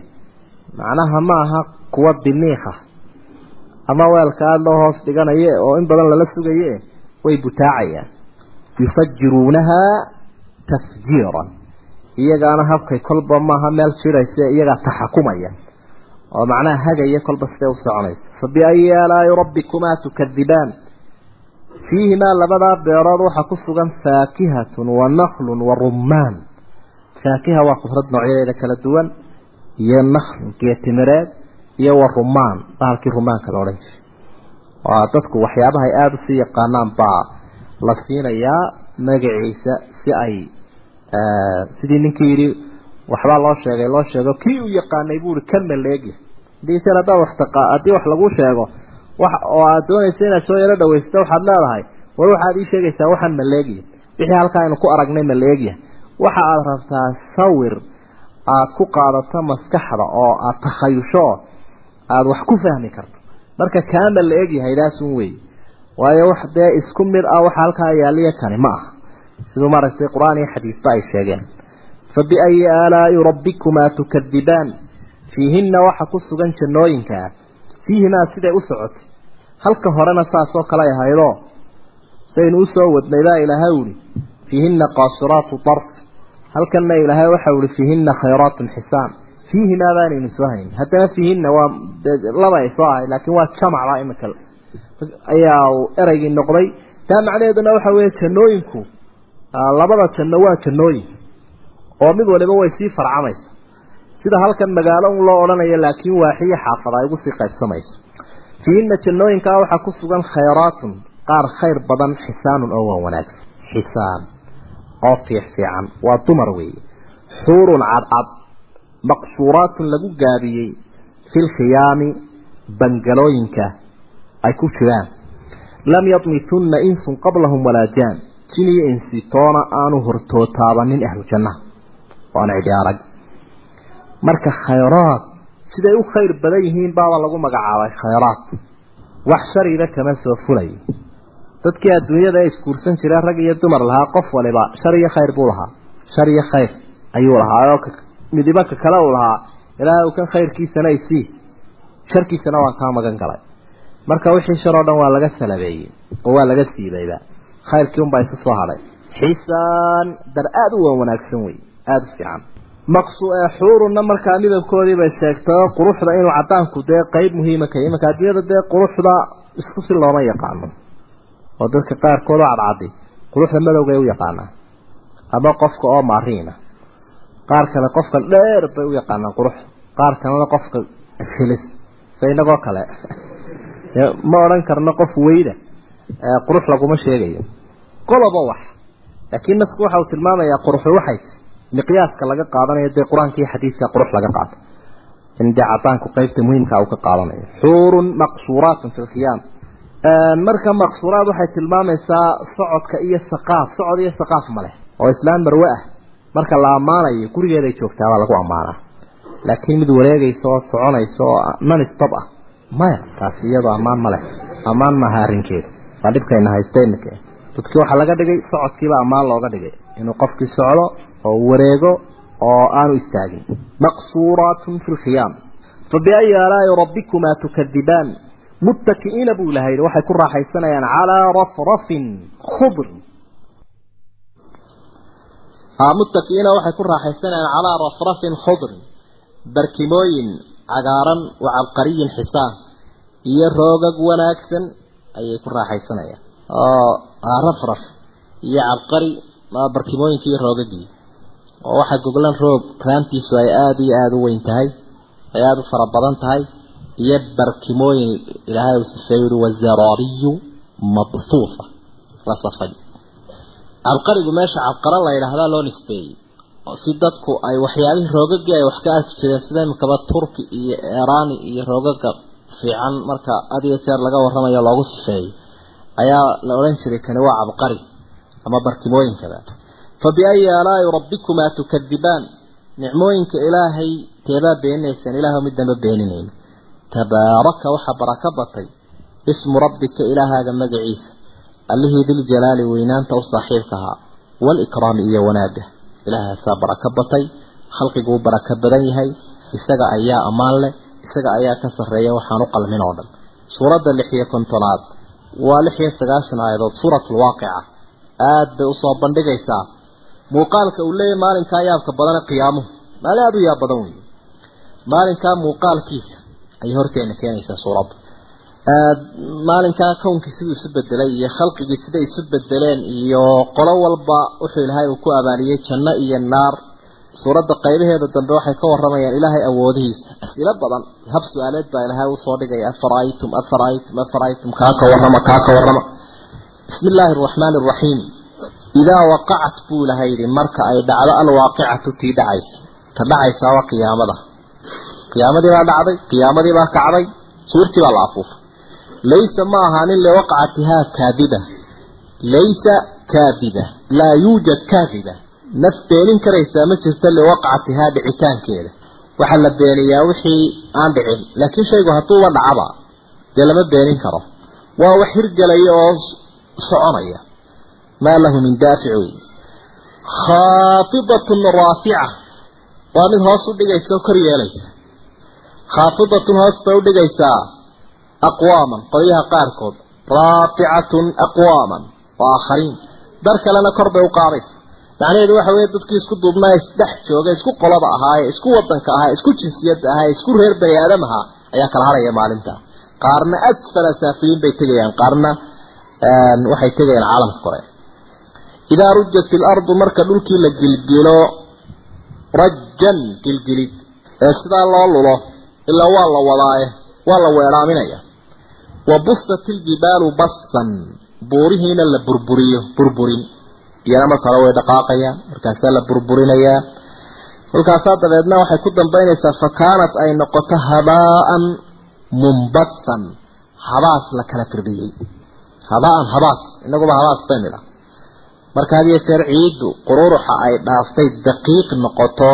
macnaha ma aha kuwa diniikha ama weelka aada loo hoos dhiganaye oo in badan lala sugaye way butaacayaan. Yufajiruunahaa tafjiiran. Iyagaana habkay kolba maaha meel jiraysa iyagaa taxakumaya oo macnaha hagaya kolba sidee u soconaysa fabiayi aalaa'i rabbikumaa tukadibaan. Fiihimaa labadaa beerood waxaa ku sugan faakihatun wa naklun wa rummaan. Faakiha waa khudrad noocyadeeda kala duwan iyo nakhlun geetimireed iyo wa rumaan bahalkii rumaanka la odhan jiray. Waa dadku waxyaabaha ay aada u sii yaqaanaan baa la siinayaa magaciisa si ay sidii ninkii yidhi waxbaa loo sheegay loo sheego kii uu yaqaanay buui ka maleegya haddii jeer haddaad wax taqa haddii wax lagu sheego wax oo aad doonaysa inaad soo yaro dhawaysato waxaad leedahay war waxaad ii sheegaysaa waxaan maleegya wixii halkaa aynu ku aragnay maleegya waxa aad rabtaa sawir aada ku qaadato maskaxda oo aada takhayusho aada wax ku fahmi karto. Marka kaama la egyahay daasun wey waayo wax dee isku mid ah waxa halkaa yaaliya kani ma aha. Siduu maaragtay qur'aan iyo xadiisba ay sheegeen fa biayi aalaai rabbikumaa tukadibaan fiihinna waxa ku sugan jannooyinkaa fiihimaa siday u socotay halka horena saasoo kale ay ahaydoo saynu u soo wadnay baa ilaahay uhi fiihinna qaasiraatu darf. Halkanna ilaahay waxa uhi fiihinna khayraatun xisaan fiihimaa baanaynu soo hayn haddana fiihinna waa laba ay soo ahay laakiin waa jamacba imika ayaa ereygii noqday. Taa macnaheeduna waxa weeye jannooyinku labada janno waa jannooyin oo mid waliba way sii farcamaysa. Sida halkan magaalo un loo odhanayo laakiin waaxiyo xaafad ay ugu sii qaybsamayso. Fiihinna jannooyinkaa waxaa ku sugan khayraatun qaar khayr badan xisaanun oo waa wanaagsan. Xisaan oo fiix fiican waa dumar weeye. Xuurun cadcad maqsuuraatun lagu gaabiyey fi lkhiyaami bangalooyinka ay ku jiraan. Lam yadmithunna insun qablahum walaa jaan. Jin iyo insi toona aanu hortootaabanin ahlu jannaha waana cidi arag marka khayraad siday u khayr badan yihiin baaba lagu magacaabay khayraad wax shariba kama soo fulayo dadkii adduunyada ee iskuursan jireen rag iyo dumar lahaa qof waliba shar iyo khayr buu lahaa. Shar iyo khayr ayuu lahaa oo midiba ka kale uu lahaa. Ilaahay uu kan khayrkiisana isii sharkiisana waan kaa magan galay. Marka wixii shar oo dhan waa laga salabeeyey oo waa laga siibayba khayrkii unbaa isu soo hadhay xisaan dar aada u wanaagsan wey aada u fiican. Maqsu ee xuurunna markaa midabkoodii bay sheegtay quruxda inuu cadaanku dee qeyb muhiima ka imanka adduunyada dee quruxda isku si looma yaqaano oo dadka qaarkood oo cadcadi quruxda madowgay u yaqaanaa ama qofka oo maariina qaar kale qofka dheer bay u yaqaanaan qurux qaar kalena qofka filis sa inagoo kale. Ma odhan karno qof weyda qurux laguma sheegayo. Qoloba wax laakiin nasku waxa uu tilmaamayaa quruxu waxay miqyaaska laga qaadanayo dee qur'aanka iyo xadiiska qurux laga qaato. In dee cadaanku qeybta muhiimka uu ka qaadanayo xuurun maqsuuraatun fi lkhiyaam marka maqsuuraad waxay tilmaamaysaa socodka iyo saqaaf socod iyo saqaaf maleh oo islaan marwe ah. Marka la ammaanayo gurigeeday joogtaa baa lagu ammaanaa laakiin mid wareegaysa oo soconaysa oo non stop ah maya taasi iyadoo ammaan ma leh. Ammaan maaha arrinkeeda waa dhibkayna haysta imika dadkii waxaa laga dhigay socodkiiba ammaan looga dhigay. Inuu qofkii socdo oo wareego oo aanu istaagin. Maqsuuraatun fi lkhiyaam fabiayi aalaai rabbikumaa tukadibaan muttaki'iina buu ilahay waxay ku raaxaysanayaan calaa rafrafin khudrin muttaki'iina waxay ku raaxaysanayaan calaa rafrafin khudrin barkimooyin cagaaran wa cabqariyin xisaan iyo roogag wanaagsan ayay ku raaxaysanayaan. Oo rafraf. Iyo cabqari barkimooyinkii roogagii oo waxaa goglan roob raantiisu ay aada iyo aada u weyn tahay ay aada u fara badan tahay iyo barkimooyin ilaahay uu sifeey uri wazaraariyu mabhuufa la safay cabqarigu meesha cabqara la yidhaahdaa loo nisbeeyey si dadku ay waxyaabihii roogagii ay wax ka arki jireen sida imikaba turki iyo eraani iyo roogaga fiican marka had iyo jeer laga warramayo loogu sifeeyey ayaa la odhan jiray kani waa cabqari ama barkimooyinkaba fa biayi aalaai rabbikumaa tukadibaan. Nicmooyinka ilaahay teebaa beeninaysaan ilaah mid damba beeninayn tabaaraka waxaa baraka batay. Ismu rabbika ilaahaaga magaciisa. Allihii diljalaali weynaanta u saaxiibka ahaa. Waalikraami iyo wanaagga. Ilaahaasaa baraka batay. Khalqiguu baraka badan yahay. Isaga ayaa ammaan leh. Isaga ayaa ka sarreeya waxaan u qalmin oo dhan. Suuradda lix iyo kontonaad. Waa lix iyo sagaashan aayadood. Suuratulwaaqica aada bay u soo bandhigaysaa muuqaalka uu leeyahy maalinkaa yaabka badane qiyaamuhu. Maalin aada u yaab badan wey maalinkaa muuqaalkiisa ayay horteena keenaysaa suuradda maalinkaa kownkii siduu isu bedelay iyo khalqigii siday isu bedeleen iyo qolo walba wuxuu ilaahay uu ku abaaliyey janno iyo naar. Suuradda qaybaheeda dambe waxay ka waramayaan ilaahay awoodihiisa. As'ilo badan hab su'aaleed baa ilaahay u soo dhigaya afara'aytum afara'aytum afara'aytum kaa ka warrama kaa ka warrama. Bismi illaahi araxmaani araxiim idaa waqacat buu ilahay yidhi marka ay dhacdo alwaaqicatu tii dhacaysa. Ta dhacaysaa waa qiyaamada. Qiyaamadii baa dhacday qiyaamadii baa kacday suurtii baa la afuufay. Laysa ma ahaanin liwaqcatihaa kaadiba laysa kaadiba laa yuujad kaadiba naf beenin karaysaa ma jirto liwaqcatihaa dhicitaankeeda. Waxaa la beeniyaa wixii aan dhicin. Laakiin shaygu hadduuba dhacaba dee lama beenin karo. Waa wax hirgelaya oo soconaya maa lahu min daafic wey khaafidatun raafica waa mid hoos u dhigaysa oo kor yeelaysa. khaafidatun hoos bay u dhigaysaa aqwaaman qolyaha qaarkood. raaficatun aqwaaman wa aakhariin dar kalena kor bay u qaadaysa. macnaheedu waxa weeye dadkii isku duubnaa isdhex jooga isku qolada ahaaye isku wadanka ahaa isku jinsiyadda ahaa isku reer bani aadam ahaa ayaa kala haraya maalinta. qaarna asfala saafiliin bay tegayaan. qaarna waxay tegayaan caalamka kore idaa rujat ilardu marka dhulkii la gilgilo rajan gilgilid ee sidaa loo lulo ilaa waa la wadaaye waa la weeraaminaya wa busat iljibaalu bassan buurihiina la burburiyo burburin iyana marka hore way dhaqaaqayaan markaasaa la burburinayaa kolkaasaa dabeedna waxay ku dambaynaysaa fa kaanat ay noqoto habaa'an mumbatsan habaas la kala firdhiyey habaa'an habaas inaguba habaas baynu idha marka had iyo jeer ciiddu qururuxa ay dhaaftay daqiiq noqoto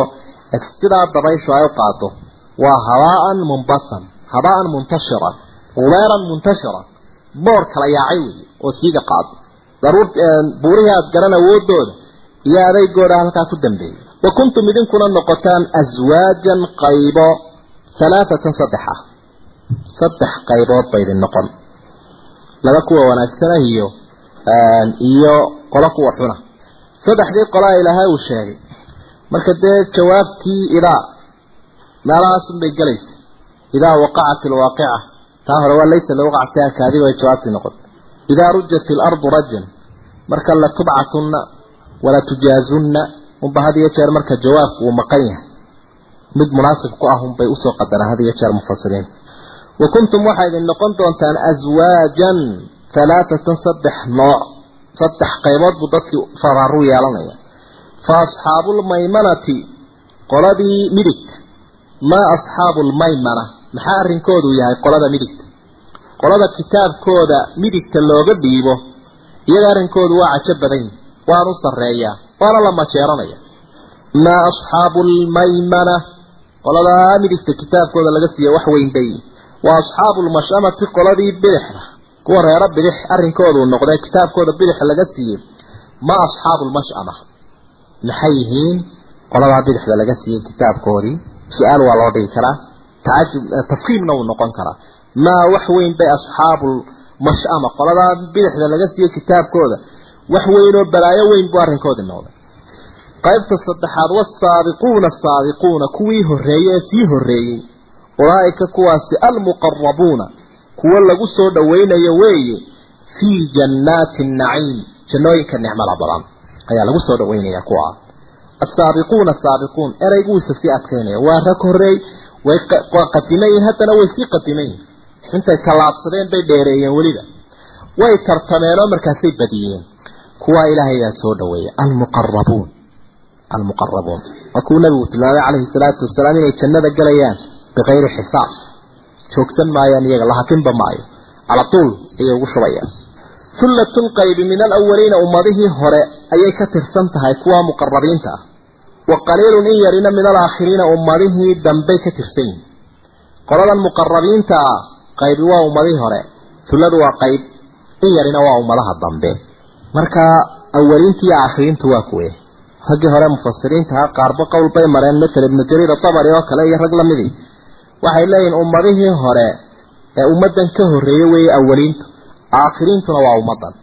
sidaa dabayshu ay u qaado waa habaa'an mumbatsan habaa'an muntashiran ubeeran muntashiran boor kala yaacay wey oo siiga qaado. Daruur buurihii aada garan awoodooda iyo adeygooda halkaa ku dambeeyay wa kuntum idinkuna noqotaan aswaajan qaybo halaaatan saddex ah. Saddex qaybood ba idin noqon. Laba kuwa wanaagsana iyo iyo qolo kuwa xuna saddexdii qolaa ilaahay uu sheegay. Marka dee jawaabtii idaa meelahaasun bay gelaysa idaa waqacat alwaaqica taa hore waa laysa liwaqcatiha kaadiba ay jawaabtii noqon idaa rujat ilardu rajan marka la tubcatunna wala tujaazunna unba had iyo jeer marka jawaabku uu maqan yahay. Mid munaasib ku ah unbay u soo qadaraan had iyo jeer mufasiriin wa kuntum waxaa idin noqon doontaan aswaajan halaaatan saddex nooc saddex qaybood buu dadkii faraaru yeelanaya fa asxaabu lmaymanati qoladii midigta maa asxaabu lmaymana maxaa arrinkoodu yahay qolada midigta qolada kitaabkooda midigta looga dhiibo iyaga arrinkoodu waa cajo badan yihi waanu sarreeyaa waana la majeeranaya maa asxaabu lmaymana qoladaa midigta kitaabkooda laga siiya wax weyn bay waa asxaabu lmashamati qoladii bidixda kuwa reero bidix arrinkoodu noqdee kitaabkooda bidix laga siiyey ma asxaabu maxay yihiin? Qoladaa bidixda laga siiyey kitaabkoodii. Su'aal waa loo dhigi karaa. Tacajub tafkiimna wuu noqon karaa. Maa wax weyn bay asxaabu qoladaa bidixda laga siiyey kitaabkooda wax weyn oo balaayo weyn buu arrinkoodii noqday. Qaybta saddexaad wasaabiquuna asaabiquuna kuwii horreeyey ee sii horreeyey ulaaika kuwaasi almuqarabuuna kuwo lagu soo dhawaynayo weeye fii jannaati naciim jannooyinka nicmada badan ayaa lagu soo dhawaynaya kuwa. Asaabiquuna asaabiquun ereyguisa sii adkaynaya waa rag horreey way qadiman yihiin haddana way sii qadiman yihiin intay tallaabsadeen bay dheereeyeen weliba. Way tartameenoo markaasay badiyeen. Kuwaa ilaahayaa soo dhaweeya almuqarabuun almuqarabuun waa kuu nabigu tilmaamay calayhi salaatu wasalaam inay jannada galayaan bikayri xisaab joogsan maayaan iyaga lahakinba maayo cala tuul ayay ugu shubayaan hullatun qaybi min alawaliina ummadihii hore ayay ka tirsan tahay kuwa muqarabiinta ah. Wa qaliilun in yarina min alaakhiriina ummadihii dambey ka tirsan yihiin qoladan muqarabiinta ah qaybi waa ummadihii hore. Hulladu waa qayb in yarina waa ummadaha dambe. Marka awaliinta iyo aakhiriintu waa kuwe. Raggii hore mufasiriintaha qaarba qowl bay mareen maala ibnu jariir atabari oo kale iyo rag lamidii waxay leeyihiin ummadihii hore ee ummadan ka horreeyey weeye awaliintu. Aakhiriintuna waa ummadan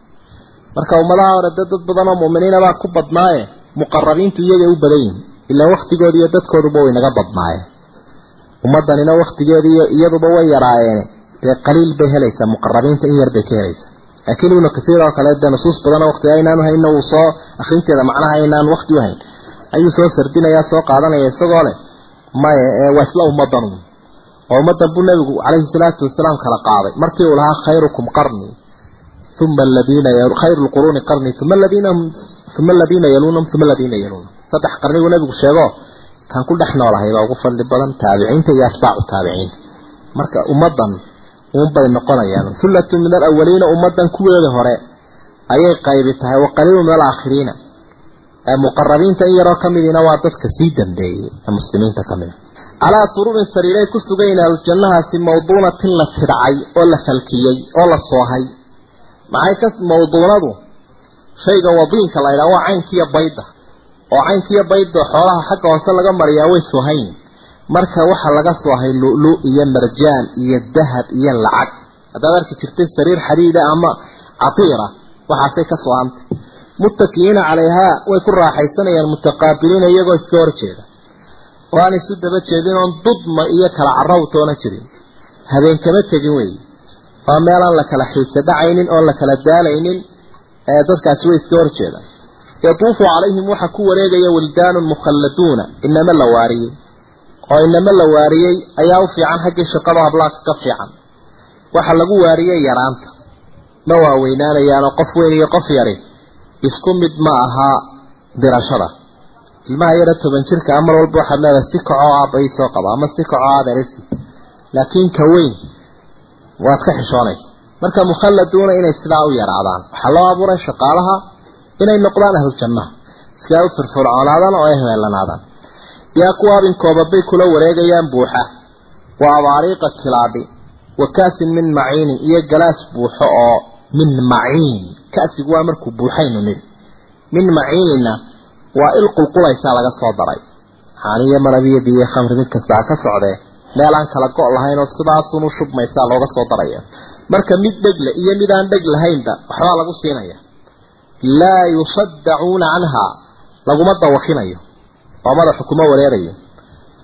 marka ummadaha hore dad dad badan oo mu'miniinabaa ku badnaaye muqarabiintu iyagay u badan yihiin ilaa waktigoodi iyo dadkooduba way naga badnaayeen. Ummadanina waktigeedi iyo iyaduba way yaraayeene dee qaliil bay helaysaa muqarabiinta in yar bay ka helaysaa. Laakiin ibnu kasiir oo kale dee nusuus badanoo wakti aynaan hayna uu soo akrinteeda macnaha aynaan wakti u hayn. Ayuu soo sardinayaa soo qaadanaya isagoo leh maya ee waa isla ummadan oo ummadan buu nabigu calayhi salaatu wasalaam kala qaaday markii uu lahaa khayrukum qarni uma aladiina khayru lquruuni qarni uma aladiina uma aladiina yaluunahum uma aladiina yaluunahum. Saddex qarniguu nabigu sheego kan ku dhex noolahay baa ugu fadli badan taabiciinta iyo atbaacu taabiciinta marka ummadan uunbay noqonayaan hullatu min alawaliina ummadan kuweeda hore ayay qaybi tahay wa qaliilu min alaakhiriina. Ee muqarabiinta in yaroo kamidina waa dadka sii dambeeyey ee muslimiinta ka mid a calaa sururin sariiray ku sugayn aljannahaasi mawduunatin la tidhacay oo la falkiyey oo la soohay. Maxay ka mawduunadu? Shayga wadiinka la ydhaha waa caynkiiyo bayda oo caynkiiyo bayda xoolaha xagga hoose laga mariyaa way soohayn. Marka waxaa laga soohay lu-lu iyo marjaan iyo dahab iyo lacag. Haddaad arki jirtay sariir xadiida ama catiira waxaasay ka soohantay muttakiyiina calayhaa way ku raaxaysanayaan mutaqaabiliina iyagoo iska horjeeda oo aan isu daba jeedin oon dudma iyo kala carrow toona jirin. Habeen kama tegin wey waa meelaan la kala xiise dhacaynin oon la kala daalaynin ee dadkaasi way iska horjeedaan yatuufu calayhim waxaa ku wareegaya wildaanun mukhalladuuna inama la waariyey. Oo inama la waariyey ayaa u fiican xaggii shaqada hablaaka ka fiican. Waxa lagu waariyey yaraanta. Ma waaweynaanayaanoo qof weyn iyo qof yari isku mid ma ahaa dirashada ilmaha yara toban jirka mar walba waxaad leedahay si kacoo aabbai soo qaba ama si kacoo adeerisi laakiin ka weyn waad ka xishoonaysa. Marka mukhalladuuna inay sidaa u yaraadaan waxaa loo abuuray shaqaalaha inay noqdaan ahlujannaha. Si ay u firfircoonaadaan oo ay heelanaadaan yaa kuwa abinkooda bay kula wareegayaan buuxa. Waa abaariiqa kilaadhi wa kaasin min maciinin iyo galaas buuxo oo min maciin. Kasigu waa markuu buuxaynu nidhi. Min maciinina waa il qulqulaysaa laga soo daray. Xaaniyo malabiyo biyo khamri mid kastaa ka socdee meel aan kala go' lahayn oo sidaasunu shubmaysaa looga soo daraya. Marka mid dhegle iyo mid aan dheg lahaynba waxbaa lagu siinaya. Laa yusaddacuuna canhaa laguma dawakinayo oo madaxu kuma wareerayo.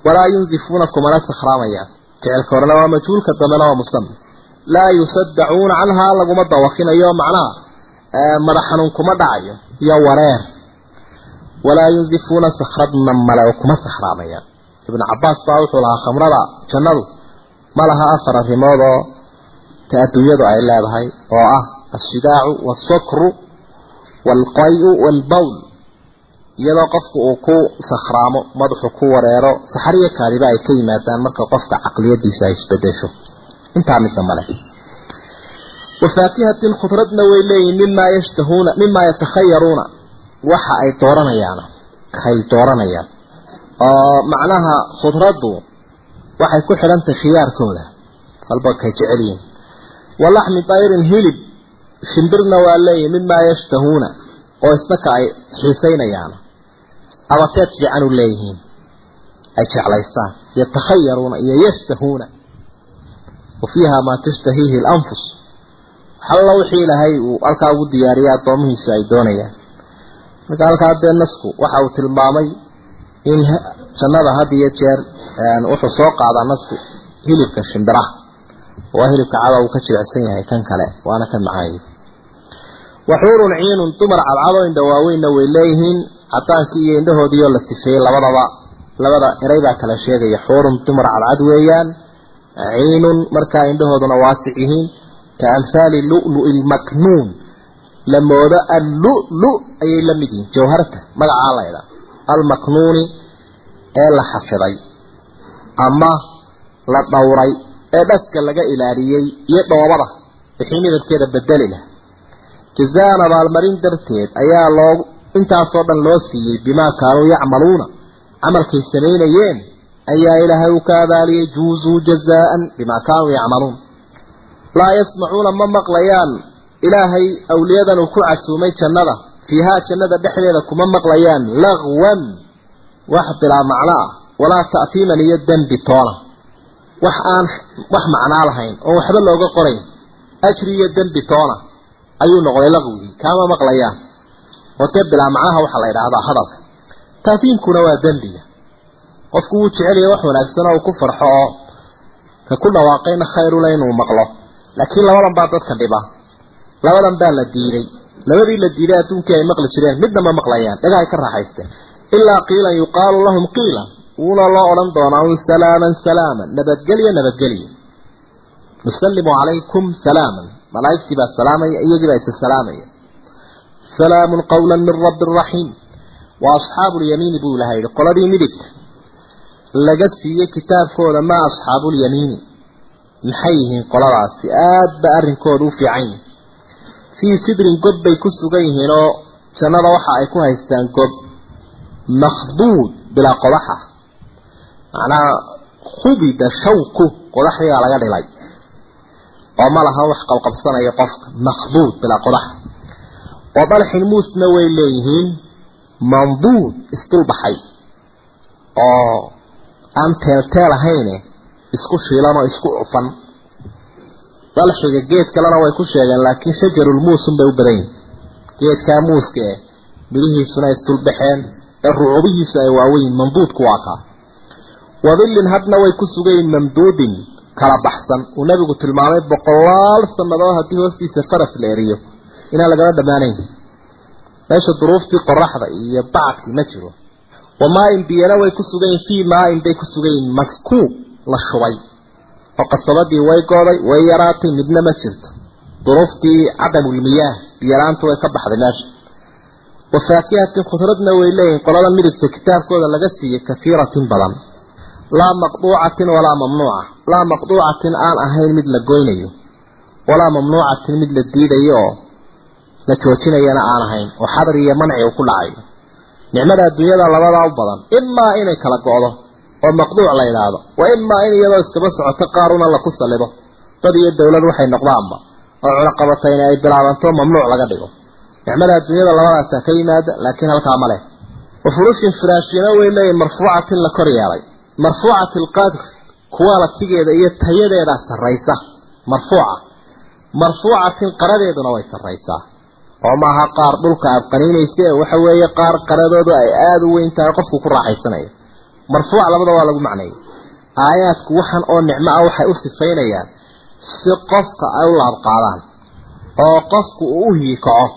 Walaa yunzifuuna kumana sakhraamayaan ficilka horena waa majhuulka dambena waa musami laa yusaddacuuna canhaa laguma dawakinayo macnaha madax xanuun kuma dhacayo iyo wareer walaa yunzifuuna sakhradna male oo kuma sakhraamayaan ibnu cabaas baa wuxuu lahaa khamrada jannadu ma laha afar arrimood oo ta adduunyadu ay leedahay oo ah ashidaacu waalsukru waalqayu waalbawl iyadoo qofku uu ku sakhraamo madaxu ku wareero saxariyo kaadiba ay ka yimaadaan marka qofka caqliyadiisa ay isbedesho intaa midna male wafaakihatin khudradna way leeyihiin mimaa yashtahuuna mimaa yatakhayaruuna waxa ay dooranayaan kay dooranayaan oo macnaha khudraddu waxay ku xidhantahay khiyaarkooda. Walba kay jecel yihiin. Walaxmi dayrin hilib shimbirna waa leeyihiin mimaa yashtahuuna oo isnaka ay xiisaynayaan. Abateed fiican u leeyihiin. Ay jeclaystaan yatakhayaruuna iyo yashtahuuna. Wa maa tashtahiihi alanfus alla wixii ilaahay uu halkaa ugu diyaariyay addoomihiisu ay doonayaan marka halkaa dee nasku waxa uu tilmaamay in jannada had iyo jeer wuxuu soo qaadaa nasku hilibka shimbiraha. Waa hilibka cada uu ka jilicsan yahay kan kale waana ka macaayay waxuurun ciinun dumar cadcado indha waaweynna way leeyihiin cadaankii iyo indhahoodiioo la sifeeyey labadaba. Labada eray baa kala sheegaya xuurun dumar cadcad weeyaan ciinun markaa indhahooduna waasic yihiin ka amhaali lu'lu'i lmaknuun la moodo allulu ayay la mid yihiin jawharta magacaa laydhaa almaknuuni ee la xafiday ama la dhowray ee dhaska laga ilaaliyey iyo dhoobada wixii midabkeeda bedeli lah jazaan abaalmarin darteed ayaa loo intaasoo dhan loo siiyey bimaa kaanuu yacmaluuna camalkay samaynayeen ayaa ilaahay uu ka abaaliyey juuzuu jazaan bimaa kaanuu yacmaluun. Laa yasmacuuna ma maqlayaan ilaahay awliyadan uu ku casuumay jannada. Fiihaa jannada dhexdeeda kuma maqlayaan. Lagwan. Wax bilaa macno ah. Walaa ta'fiiman iyo dembi toona wax aan wax macnaa lahayn oon waxba looga qorayn. Ajri iyo dembi toona ayuu noqday laqwigii kaama maqlayaan. Oo dee bilaa macnaha waxaa la yidhaahdaa hadalka. Taafiimkuna waa dembiga qofku wuu jecelaya wax wanaagsan oo uu ku farxo oo ka ku dhawaaqayna khayrule inuu maqlo. Laakiin labadan baa dadka dhiba labadan baa la diiday. Labadii la diiday adduunkii ay maqli jireen midna ma maqlayaan. Dhagahay ka raaxaysteen ilaa qiilan yuqaalu lahum qiila wuuna loo odhan doonaa un salaaman salaaman. Nabadgelyo nabadgelyo. Nusalimu calaykum salaaman. Malaa'igtii baa salaamaya iyagii baa isa salaamaya. Salaamun qawla min rabbi raxiim. Wa asxaabu lyamiini buu ilaha yidhi qoladii midigta laga siiyey kitaabkooda maa asxaabulyamiini maxay yihiin qoladaasi? Aada ba arrinkooda u fiican yihiin fii sidrin gob bay ku sugan yihiin oo jannada waxa ay ku haystaan gob makhduud bilaa qodaxa. Macnaha khubida shawku qodaxdiibaa laga dhilay. Oo ma laha wax qabqabsanaya qofka makhduud bilaa qodaxa oo dalxin muusna way leeyihiin manduud isdulbaxay oo aan teelteel ahayne isku shiilan oo isku cufan dalxiga geed kalena way ku sheegeen laakiin shajarulmuusun bay u badan yihiin geedkaa muuska eh midhihiisuna isdulbaxeen ee rucubihiisu ay waaweyn mamduudku waa kaa. Wadillin hadna way ku sugayiin mamduudin kala baxsan. Uu nabigu tilmaamay boqolaal sannadood haddii hoostiisa faras la eriyo. Inaan lagala dhammaanayn. Meesha duruuftii qoraxda iyo bacadkii ma jiro. Wamaa-in biyana way ku sugan yihiin fii maa-in bay ku sugan yihiin maskuub la shubay oo qasabadii way gooday way yaraatay midna ma jirto. Duruuftii cadamulmiyaah biyalaanta way ka baxday meesha. Wa faakihatin khudradna way leeyihiin qolada midigta kitaabkooda laga siiyey kasiiratin badan. Laa maqduucatin walaa mamnuuca. Laa maqduucatin aan ahayn mid la goynayo. Walaa mamnuucatin mid la diidayo oo la joojinayana aan ahayn. Oo xadar iyo manci uu ku dhacayo. Nicmada adduunyada labadaa u badan. Imaa inay kala go-do oo maqduuc la yidhaahdo. Wa imaa in iyadoo iskaba socoto qaaruna laku salido dad iyo dowlad waxay noqdaanba oo cunaqabatayna ay bilaabanto mamnuuc laga dhigo. Nicmada adduunyada labadaasaa ka yimaada laakiin halkaa ma leh. Wa furushin firaashina leeyihiin marfuucatin la kor yeelay. Marfuucati alqadr kuwaalatigeeda iyo tayadeedaa sarraysa. Marfuuca. Marfuucatin qaradeeduna way sarraysaa oo maaha qaar dhulka aad qaniinaysa waxa weeye qaar qaradoodu ay aada u weyn tahay qofku ku raaxaysanayo marfuuc labada waa lagu macneeyay aayaadku waxan oo nicmo ah waxay u sifaynayaan si qofka ay u laabqaadaan oo qofku uu u hiikaco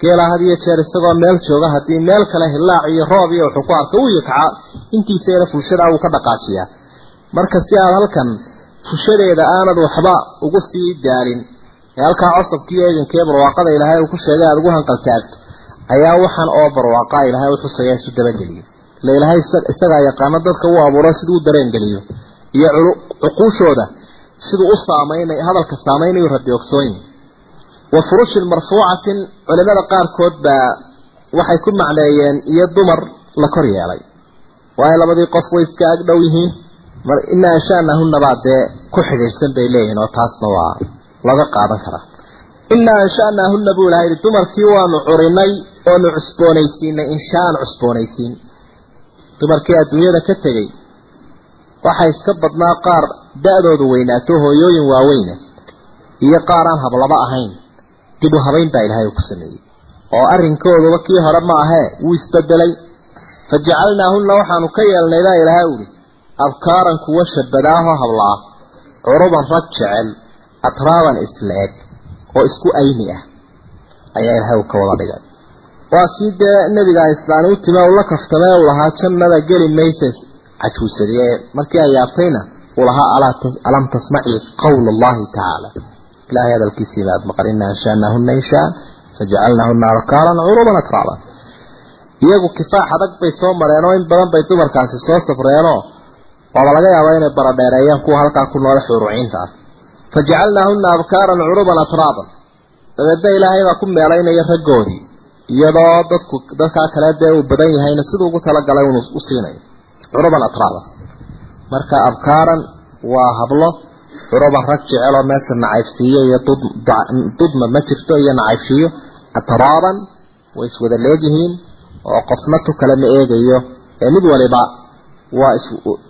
geela had iyo jeer isagoo meel jooga haddii meel kale hilaac iyo roob iyo wuxuu ku arka u hiikaca intiisayna fulshadaa wuu ka dhaqaajiyaa. Marka si aad halkan fushadeeda aanad waxba ugu sii daalin ee halkaa cosabkii eegankee barwaaqada ilaahay uu ku sheegay aada ugu hanqaltaagto ayaa waxan oo barwaaqaa ilaahay u xusaya isu dabageliyo ila ilaahay isagaa yaqaano dadka uu abuuro siduu u dareengeliyo iyo cuquushooda siduu u saameynayo hadalka saameynayu rabbi ogsooyin wa furushin marfuucatin culimada qaarkood baa waxay ku macneeyeen iyo dumar la kor yeelay. Waayo labadii qof way iska ag dhow yihiin. Mar ina anshanahunna baa dee ku xidhiidhsan bay leeyihiin oo taasna waa laga qaadan karaa. Inaa anshanahunna buu ilaha yidhi dumarkii waanu curinay oonu cusboonaysiinay inshaan cusboonaysiin dumarkii adduunyada ka tegey waxaa iska badnaa qaar da-doodu weynaato hooyooyin waaweyna iyo qaar aan hablaba ahayn. Dib u habayn baa ilaahay uu ku sameeyey oo arrinkooduba kii hore ma ahee wuu isbedelay. Fa jacalnaahunna waxaanu ka yeelnay baa ilaahay uhi abkaaran kuwa shabadaaho hablaa curuban rag jecel atraaban isla eg oo isku ayni ah ayaa ilaahay uu ka wada dhigay waa kii dee nebiga islaani u time ula kaftamee uu lahaa jannada geli maysa cajuusadie markii ay yaabtayna uu lahaa alam tasmaci qawl allahi tacaala. Ilahay hadalkiisii baad maqan. Ina anshaanahuna inshaa fajacalnahuna abkaaran curuban atraaban. Iyagu kifaax adag bay soo mareen oo in badan bay dumarkaasi soo safreenoo. Waaba laga yaabaa inay baradheereeyaan kuwa halkaa ku noole xuruciinta ah fajacalnaahuna abkaaran curuban atraaban. Dabeedna ilaahay baa ku meelaynaya raggoodii iyadoo dadku dadkaa kale dee uu badan yahayna siduu ugu talagalay unu u siinayo curuban atraaban marka abkaaran waa hablo curuban rag jeceloo meesha nacaybsiiyo iyo dudma ma jirto iyo nacaybshiyo atraaban way iswada leegyihiin oo qofna tu kale ma eegayo. Ee mid waliba waa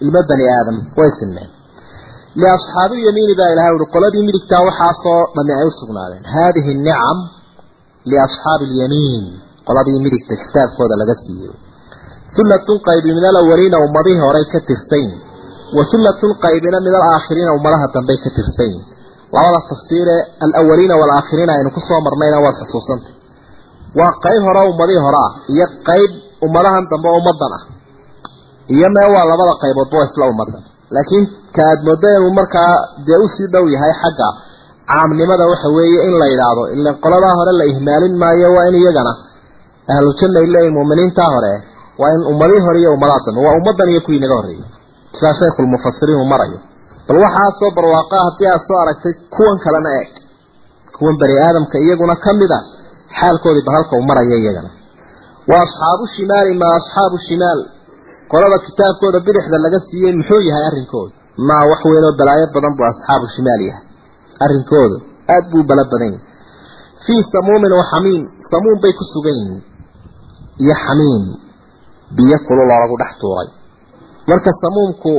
ilmo bani aadam way sinmeen liasxaabi lyamiini baa ilahay uhi qoladii midigtaa waxaasoo dhami ay u sugnaadeen haadihi nicam liasxaabi alyamiin qoladii midigta kitaabkooda laga siiyey hullatun qaybi min alawaliina ummadihii horey ka tirsayn wa hullatun qaybina min alaakhiriina ummadaha dambey ka tirsayn labada tafsiiree alawaliina waalaakhiriina aynu ku soo marnayna waad xusuusantay waa qayb hore ummadihii hore ah iyo qayb ummadahan dambe oo ummadan ah iyo mee waa labada qayboodba waa isla ummadan laakiin ka aad moodo inuu markaa dee u sii dhow yahay xagga caamnimada waxa weeye in la yidhaahdo ila qoladaa hore la ihmaalin maayo waa in iyagana ahlu janna ay leeyihiin muuminiintaa hore waa in ummadii hore iyo ummadaha dambe waa ummadan iyo kuwii naga horreeyey sidaa shaykhulmufasiriin uu marayo. Bal waxaa soo barwaaqaa haddii aad soo aragtay kuwan kalena eeg. Kuwan bani aadamka iyaguna ka mid a xaalkoodii ba halka uu maraya iyagana. Wa asxaabu shimaali ma asxaabu shimaal. Qolada kitaabkooda bidixda laga siiyey muxuu yahay arrinkooda? Maa wax weyn oo balaayo badan buu asxaabu shimaal yahay arrinkooda. Aada buu bala badan yahay fii samuumin wa xamiim. Samuum bay ku sugan yihiin. Iyo xamiim. Biyo kululoo lagu dhex tuuray. Marka samuumku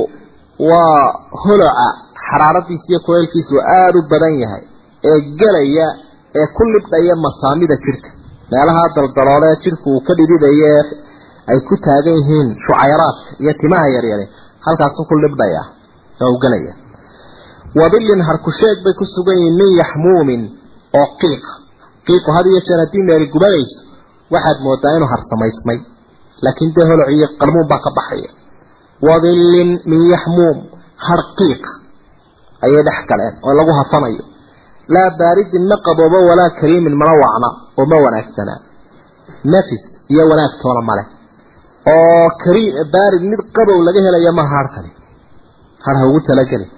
waa holoca xaraaradiisa iyo kuleylkiisu aada u badan yahay. Ee gelaya ee ku libdhaya masaamida jidhka meelaha daldaloolee jidhku uu ka dhididaya ay ku taagan yihiin shucayraadka iyo timaha yaryare. Halkaasuu ku libdhaya oo u gelaya wabillin harkusheeg bay ku sugan yihiin min yaxmuumin oo qiiqa qiiqu had iyo jeer haddii meeli gubanayso waxaad moodaa inuu harsamaysmay laakiin dee holoc iyo qarmuun baa ka baxaya. Wadillin min yaxmuum har qiiq. Ayay dhex galeen oo lagu hafanayo laa baaridin ma qaboobo walaa kariimin mana wacna oo ma wanaagsanaa. Nafis iyo wanaag toona male oo kariim baarid mid qabow laga helaya ma harkani har ha ugu talagelin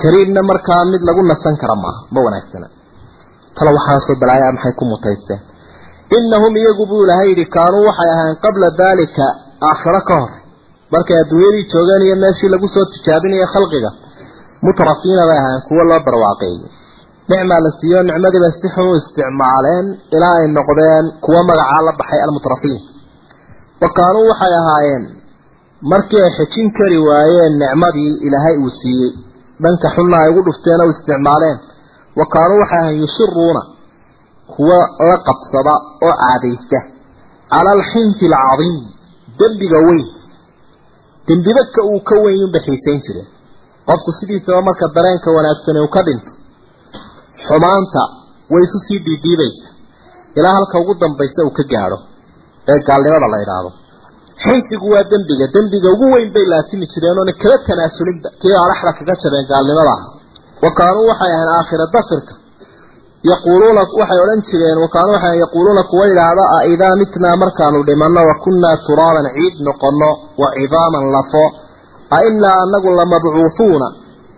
kariimna markaa mid lagu nasan kara maaha ma wanaagsana. Tala waxaasoo balaayaa maxay ku mutaysteen? Innahum iyagu buu ilahay yidhi kaanuu waxay ahayn qabla daalika aakhiro ka hor. Markay adduunyadii joogeen iyo meeshii lagu soo tijaabinayo khalqiga mutrafiina bay ahayn kuwo loo barwaaqeeyey nicmaa la siiyo nicmadiiba si xun u isticmaaleen ilaa ay noqdeen kuwo magacaa la baxay almutrafiin wa kaanuu waxay ahaayeen markii ay xejin kari waayeen nicmadii ilaahay uu siiyey dhanka xunna ay ugu dhufteen oo isticmaaleen. Wa kaanuu waxay ahayn yusiruuna kuwo la qabsada oo caadaysta. Cala alxinfi alcadiim dembiga weyn. Dembibadka uu ka weyn unba xiisayn jireen qofku sidiisaba marka dareenka wanaagsani uu ka dhinto. Xumaanta way isu sii dhiidhiibaysa ilaa halka ugu dambaysa uu ka gaadho. Ee gaalnimada la idhaahdo xinsigu waa dembiga. Dembiga ugu weyn bay laasimi jireen oona kala tanaasulinba kii adhaxda kaga jabeen gaalnimada. Ah wa kaanuu waxay ahayn aakhira dafirka. Yaquuluuna waxay odhan jireen wa kaanuu waxay yaquuluuna kuwa yidhaahda a idaa mitnaa markaanu dhimanno wa kunnaa turaaban ciid noqonno wa cidaaman lafo. A inaa anagu lamabcuuhuuna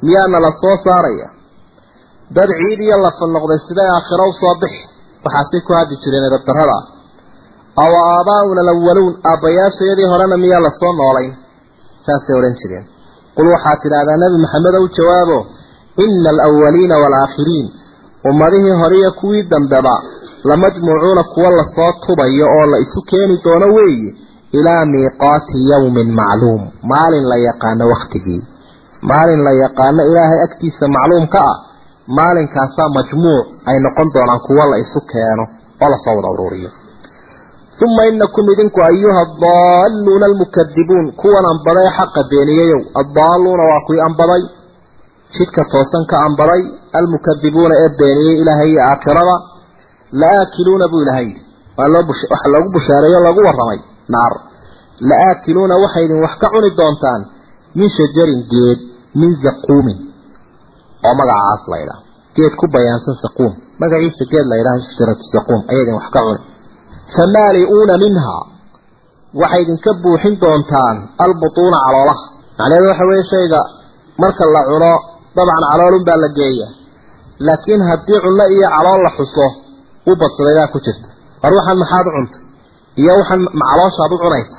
miyaana la soo saaraya? Dad ciid iyo lafa noqday siday aakhiro u soo bixi. Waxaasay ku haddi jireen edabdarrada ah aw aabaa'una alawaluun aabbayaashayadii horena miyaa la soo noolayn. Saasay odhan jireen. Qul waxaad tidhaahdaa nebi maxamedow jawaabo ina alawaliina waalaakhiriin ummadihii horiyo kuwii dambeba lamajmuucuuna kuwa la soo tubayo oo la isu keeni doono weeye ilaa miiqaati yawmin macluum maalin la yaqaano wakhtigii maalin la yaqaano ilaahay agtiisa macluum ka ah maalinkaasaa majmuuc ay noqon doonaan kuwo la isu keeno oo la soo wada uruuriyo uma inakum idinku ayuha adaaluuna almukadibuun kuwan anbaday xaqa beeniyayow addaaluuna waa kuwii anbaday jidka toosan ka anbaday almukadibuuna ee beeniyey ilaahay iyo aakhirada la-aakiluuna buu ilahay yidhi waxaa loogu bushaareeyo loogu warramay naar la-aakiluuna waxay idin wax ka cuni doontaan min shajarin geed min zaquumin oo magacaas la ydhaha geed ku bayaansan saquum magaciisa geed la ydhaha shajaratu saquum idin wax ka cuni famaali'uuna minhaa waxay idinka buuxin doontaan albutuuna caloolaha. Macnaheedu waxa weeye shayga marka la cuno dabcan caloolun baa la geeya laakiin haddii cunno iyo calool la xuso u badsaday baa ku jirta. War waxaan maxaad u cuntay? Iyo waxaan macalooshaad u cunaysa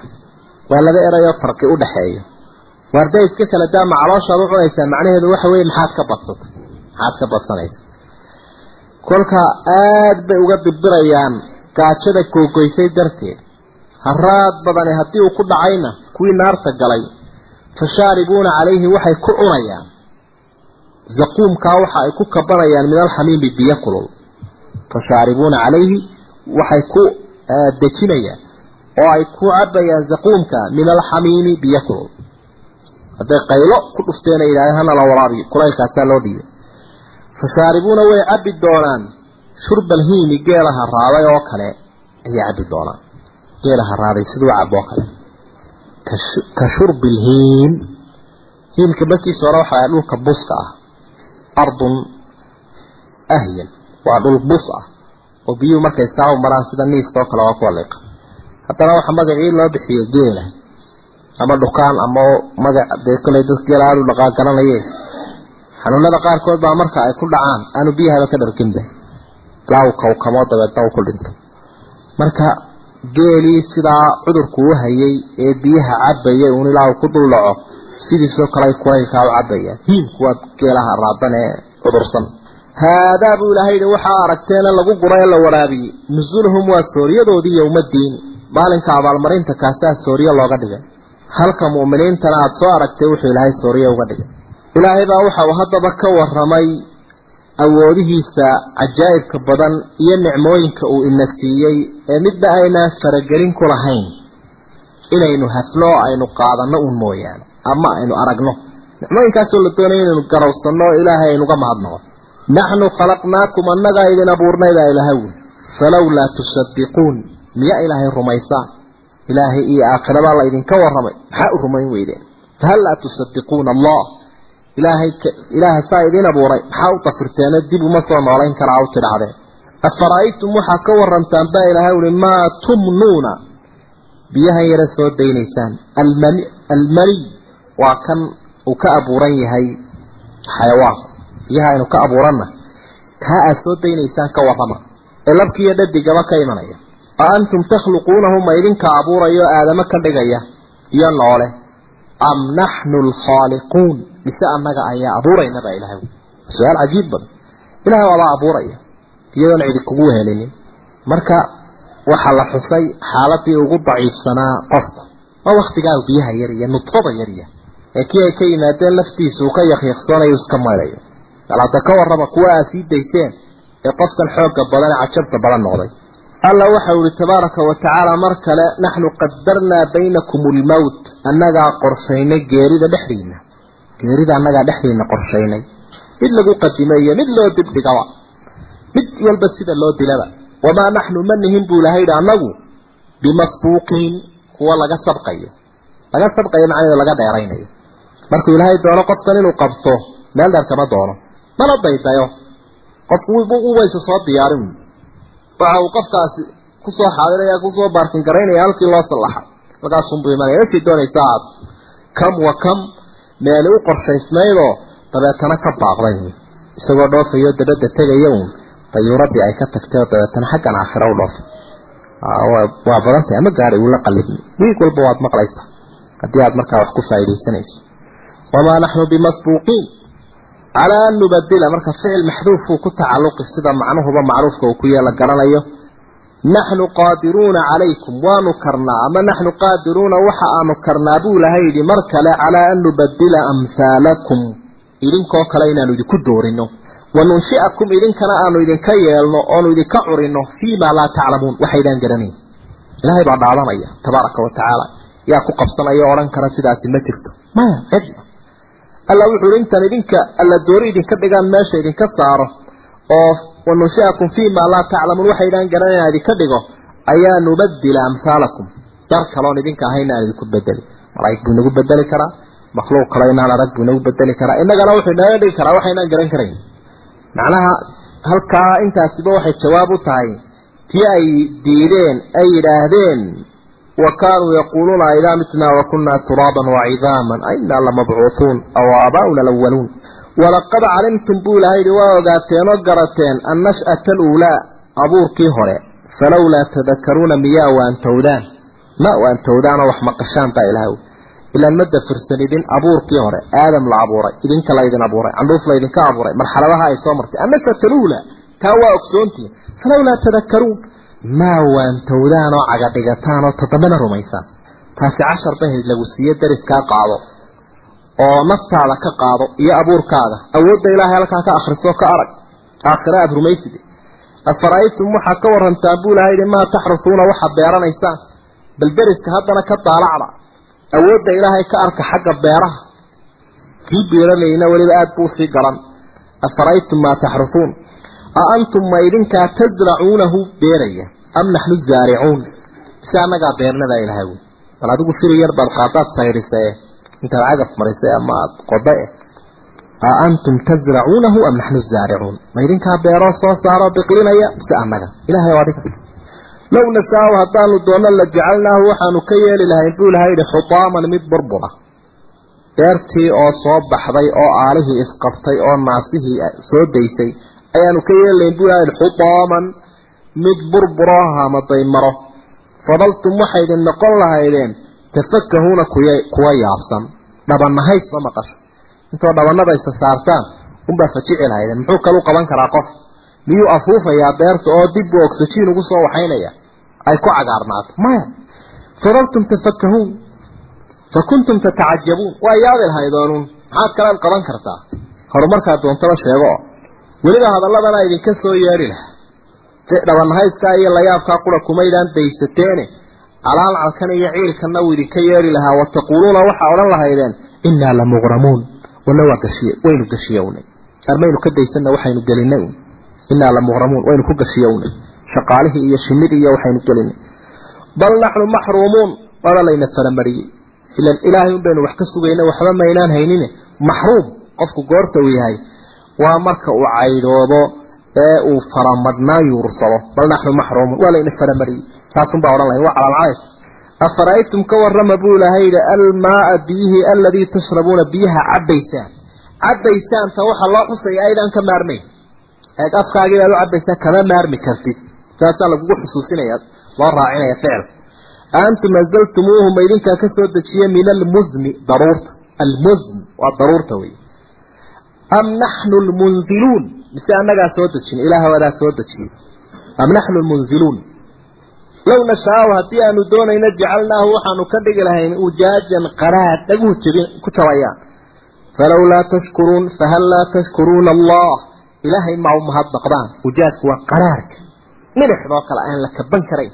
waa laba erayoo farqi u dhaxeeyo. Waarday iska kala daa macalooshaad u cunaysaa macnaheedu waxa weeye maxaad ka badsatay? Maxaad ka badsanaysa? Kolka aad bay uga birbirayaan gaajada googoysay darteed. Haraad badani haddii uu ku dhacayna kuwii naarta galay. Fashaaribuuna calayhi waxay ku cunayaan. Zaquumkaa waxa ay ku kabanayaan min alxamiimi biyo kulul. Fashaaribuuna calayhi waxay ku dejinayaan oo ay ku cabayaan zaquumka min alxamiimi biyo kulul. Hadday qaylo ku dhufteen ay yidhahdeen hana la waraabiyo kulaylkaasaa loo dhiibay fashaaribuuna way cabbi doonaan shurba alhiimi geelaha raaday oo kale ayay cabbi doonaan geela haraaday siduu cabo kale. Ka shurbi lhiim hiimka markiisa hore waxaa dhulka buska ah. Ardun ahyan. Waa dhul bus ah oo biyuhu markay saa maraan sida niiska oo kale waa kuwa liiqa. Haddana waxaa magacii loo bixiyey geela ama dhukaan ama magac dee koley dad geela aada u dhaqaa garanayeen xanuunada qaarkood baa marka ay ku dhacaan aanu biyahaba ka dharginba ilaa uu kawkamo dabeedna uu ku dhinto marka geelii sidaa cudurku u hayay ee biyaha cabaya uun ilaa uu ku dul dhaco sidiisoo kale ay kulaylkaa u cabayaan hiimku waa geelaha raadan ee cudursan. Haadaa buu ilaahay yihi waxaa aragteena lagu guray ee la waraabiyey nusuluhum waa sooriyadoodii yowmadiini maalinka abaalmarinta kaasaa sooriye looga dhigay. Halka mu'miniintana aada soo aragtay wuxuu ilaahay sooriye uga dhigay. Ilaahay baa waxa uu haddaba ka waramay awoodihiisa cajaa'ibka badan iyo nicmooyinka uu ina siiyey ee midna aynaan faragelin ku lahayn. Inaynu hafno oo aynu qaadanno un mooyaane ama aynu aragno. Nicmooyinkaasoo la doonaya inaynu garowsanno oo ilaahay aynuga mahadnaqo. Naxnu khalaqnaakum annagaa idin abuurnay baa ilaahay wuli falowlaa tusaddiquun miyaa ilaahay rumaysaan? Ilaahay iyo aakhirabaa la idinka warramay maxaa u rumayn weydeen? Fahal laa tusaddiquuna allah ilaahay ilaaha saa idin abuuray. Maxaa u dafirteeno dib uma soo noolayn karaa u tidhahdeen afara'aytum waxaa ka warantaan baa ilaahay uli maa tumnuuna. Biyahan yare soo daynaysaan. Almani almaniy waa kan uu ka abuuran yahay xayawaanku biyaha aynu ka abuuranna kaa aad soo daynaysaan ka warrama. Ee labkiiyo dhadigaba ka imanaya. A antum takhluquunahu ma idinka abuurayo aadamo ka dhigaya? Iyo noole am naxnu alkhaaliquun mise annaga ayaa abuurayna baa ilahay su'aal cajiib badan. Ilahay waabaa abuuraya. Iyadoon cidi kugu wehelinin marka waxaa la xusay xaaladii ugu daciifsanaa qofku waa waktigaa biyaha yariya nudfada yariya ee kii ay ka yimaadeen laftiisa uu ka yakyaqsoonayo iska maydayo bal hadda ka warrama kuwa aad sii dayseen ee qofkan xoogga badan ee cajabta badan noqday alla waxau ihi tabaaraka wa tacaala mar kale naxnu qadarnaa baynakum almowt annagaa qorshaynay geerida dhexdiina. Geerida annagaa dhexdiina qorshaynay. Mid lagu qadimay iyo mid loo dibdhigaba mid walba sida loo dilaba. Wamaa naxnu ma nihin buu ilahay yidhi annagu? Bimasbuuqiin kuwa laga sabqayo. Laga sabqayo macnaheedu laga dheeraynayo. Markuu ilaahay doono qofkan inuu qabto meel dheer kama doono. Mana daydayo. Qofku ubaysu soo diyaarin waxa uu qofkaasi ku soo xaadiraya ku soo baarkin garaynaya halkii loo sallaxa halkaasunbuu imanaya sii doonaysa aad. Kam wa kam meeli u qorshaysnaydoo dabeetana ka baaqday. Isagoo dhoofayo dabadda tegaya uun dayuuradii ay ka tagtay oo dabeetana xaggan aakhira u dhoofay. Waa badantahay ama gaari uu la qalibmi wiig walba waad maqlaysaa. Haddii aad markaa wax ku faaidaysanayso wamaa naxnu bimasbuuqiin calaa an nubadila marka ficil maxduufuu ku tacalluqi sida macnuhuba macruufka uu ku yeela garanayo. Naxnu qaadiruuna calaykum waanu karnaa ama naxnu qaadiruuna waxa aanu karnaa buu ilahay yidhi mar kale calaa an nubadila amhaalakum idinkoo kale inaanu idinku doorino wanunshi'akum idinkana aanu idinka yeelno oonu idinka curino fii maa laa taclamuun waxaydaan garanayn ilaahay baa dhaadanaya tabaaraka wa yaa ku qabsanaya o kara sidaasi ma jirto. Maya cidna alla wuxuu hi intan idinka alla doori idinka dhigaan meesha idinka saaro oo wanunshi'akum fii maa laa taclamuun waxaydaan garanayn aan idinka dhigo ayaa nubadila amhaalakum dar kaloon idinka ahayna aan idinku bedeli malaa'ig buu inagu bedeli karaa makhluuq kale inaan arag buu inagu bedeli karaa. Innagana wuxuu inaga dhigi karaa waxaynaan garan karayn. Macnaha halkaa intaasiba waxay jawaab u tahay tii ay diideen ay yidhaahdeen wa kaanuu yaquuluuna idaa mitnaa wa kunnaa turaaban wacidaaman ainaa lamabcuuhuun aw aabaa'una alawaluun walaqad calimtum buu ilahay yihi waa ogaateen oo garateen annash'ata aluulaa abuurkii hore. Falowlaa tadakaruuna miyaa waantowdaan ma waantowdaanoo wax maqashaan baa ilahay ilaan ma dafirsan idin abuurkii hore. Aadam la abuuray idinka laydin abuuray candhuuf laydinka abuuray marxaladaha ay soo martay. Annashataluula taa maa waantowdaan oo cagadhigataan oo toddobana rumaysaan taasi cashar bahayd lagu siiye dariskaa qaado oo naftaada ka qaado iyo abuurkaaga awoodda ilaahay halkaa ka akhriso ka arag. Aakhira aada rumayside afara'aytum waxaa ka warantaan buu ilahay yihi maa taxrusuuna waxaad beeranaysaan. Bal deriska haddana ka daalacda. Awoodda ilaahay ka arka xagga beeraha. Kii beeralayna weliba aada buu sii garan. Afara'aytum maa taxrusuun. A antum ma idinkaa tasracuunahu beeraya am naxnu zaaricuun? Si annagaa beernadaa ilahay wy bal adigu firi yar baad qaadaad saydhisee intaad cagaf marisay ama aad qoda eh. A antum tazracuunahu am naxnu zaaricuun? Ma idinkaa beeroo soo saaroo biqlinaya? Mise annaga ilahay oo adiga low nashaau haddaanu doonno la jacalnaahu waxaanu ka yeeli lahayn buu ilahay yihi xutaaman mid burbura. Beertii oo soo baxday oo aalihii isqabtay oo naasihii soo daysay ayaanu ka yeeli lahayn buu ilahay yihi xutaaman mid burburoo hamaday maro fadaltum waxay idin noqon lahaydeen tafakahuuna kuya kuwa yaabsan. Dhabanahays ma maqasho. Intoo dhabanada isa saartaan unbaa fajici lahaydeen muxuu kalu qaban karaa qof? Miyuu afuufayaa beerta oo dib buu oxygen ugu soo waxaynaya? Ay ku cagaarnaato. Maya. Fadaltum tafakahuun fa kuntum tatacajabuun waa yaabi lahaydoonun maxaad kalaad qaban kartaa? Horumarkaa doontaba sheego. Weliba hadalladana idinka soo yeedhi laha dhabanhayskaa iyo layaabkaa qura kumaydaan daysateene calaalcalkan iyo ciilkanna uu idinka yeedhi lahaa wataquuluuna waxaa odhan lahaydeen innaa la muqramuun walla waa gashiye waynu gashiyownay. Armaynu ka daysanna waxaynu gelinay un innaa la muqramuun waynu ku gashiyownay. Shaqaalihii iyo shinnidii iyo waxaynu gelinay bal naxnu maxruumuun waaba layna faramariyey ilan ilaahay un baynu wax ka sugayna waxba maynaan haynine. Maxruum qofku goorta uu yahay waa marka uu caydhoobo ee uu faramadhnaa yuursado bal naxnu maxruumuun waa layna faramariyey. Taasunbaa odhan lahayn waa calaalcalays afara'aytum ka warrama buu ilahay yidhi almaaa biyihii aladii tashrabuuna biyaha cabbaysaan cabbaysaanta waxaa loo xusaya aydaan ka maarmayn. Eeg afkaagii baad u cabbaysaan kama maarmi kartid. Saasaa lagugu xusuusinaya loo raacinaya ficil. Antum anzaltumuuhu ma idinkaa ka soo dejiye min almuzni daruurta. Almuzn waa daruurta wey am naxnu lmunziluun mise annagaa soo dejin? Ilaah soo dejiyey am naxnu lmunziluun low nashaau haddii aanu doonayno jacalnaahu waxaanu ka dhigi lahayn ujaajan qaraad dhaguhu jabin ku jabayaan falowlaa tashkuruun fahal laa tashkuruuna allah? Ilaahay ma u mahadnaqdaan ujaajku waa qaraarka. Milixdoo kale aan la kaban karayn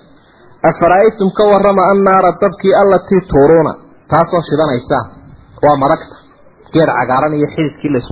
afara'aytum ka warrama annaara dabkii allatii tuuruuna taasoo shidanaysaan waa maragta. Geed cagaaran iyo xididkii las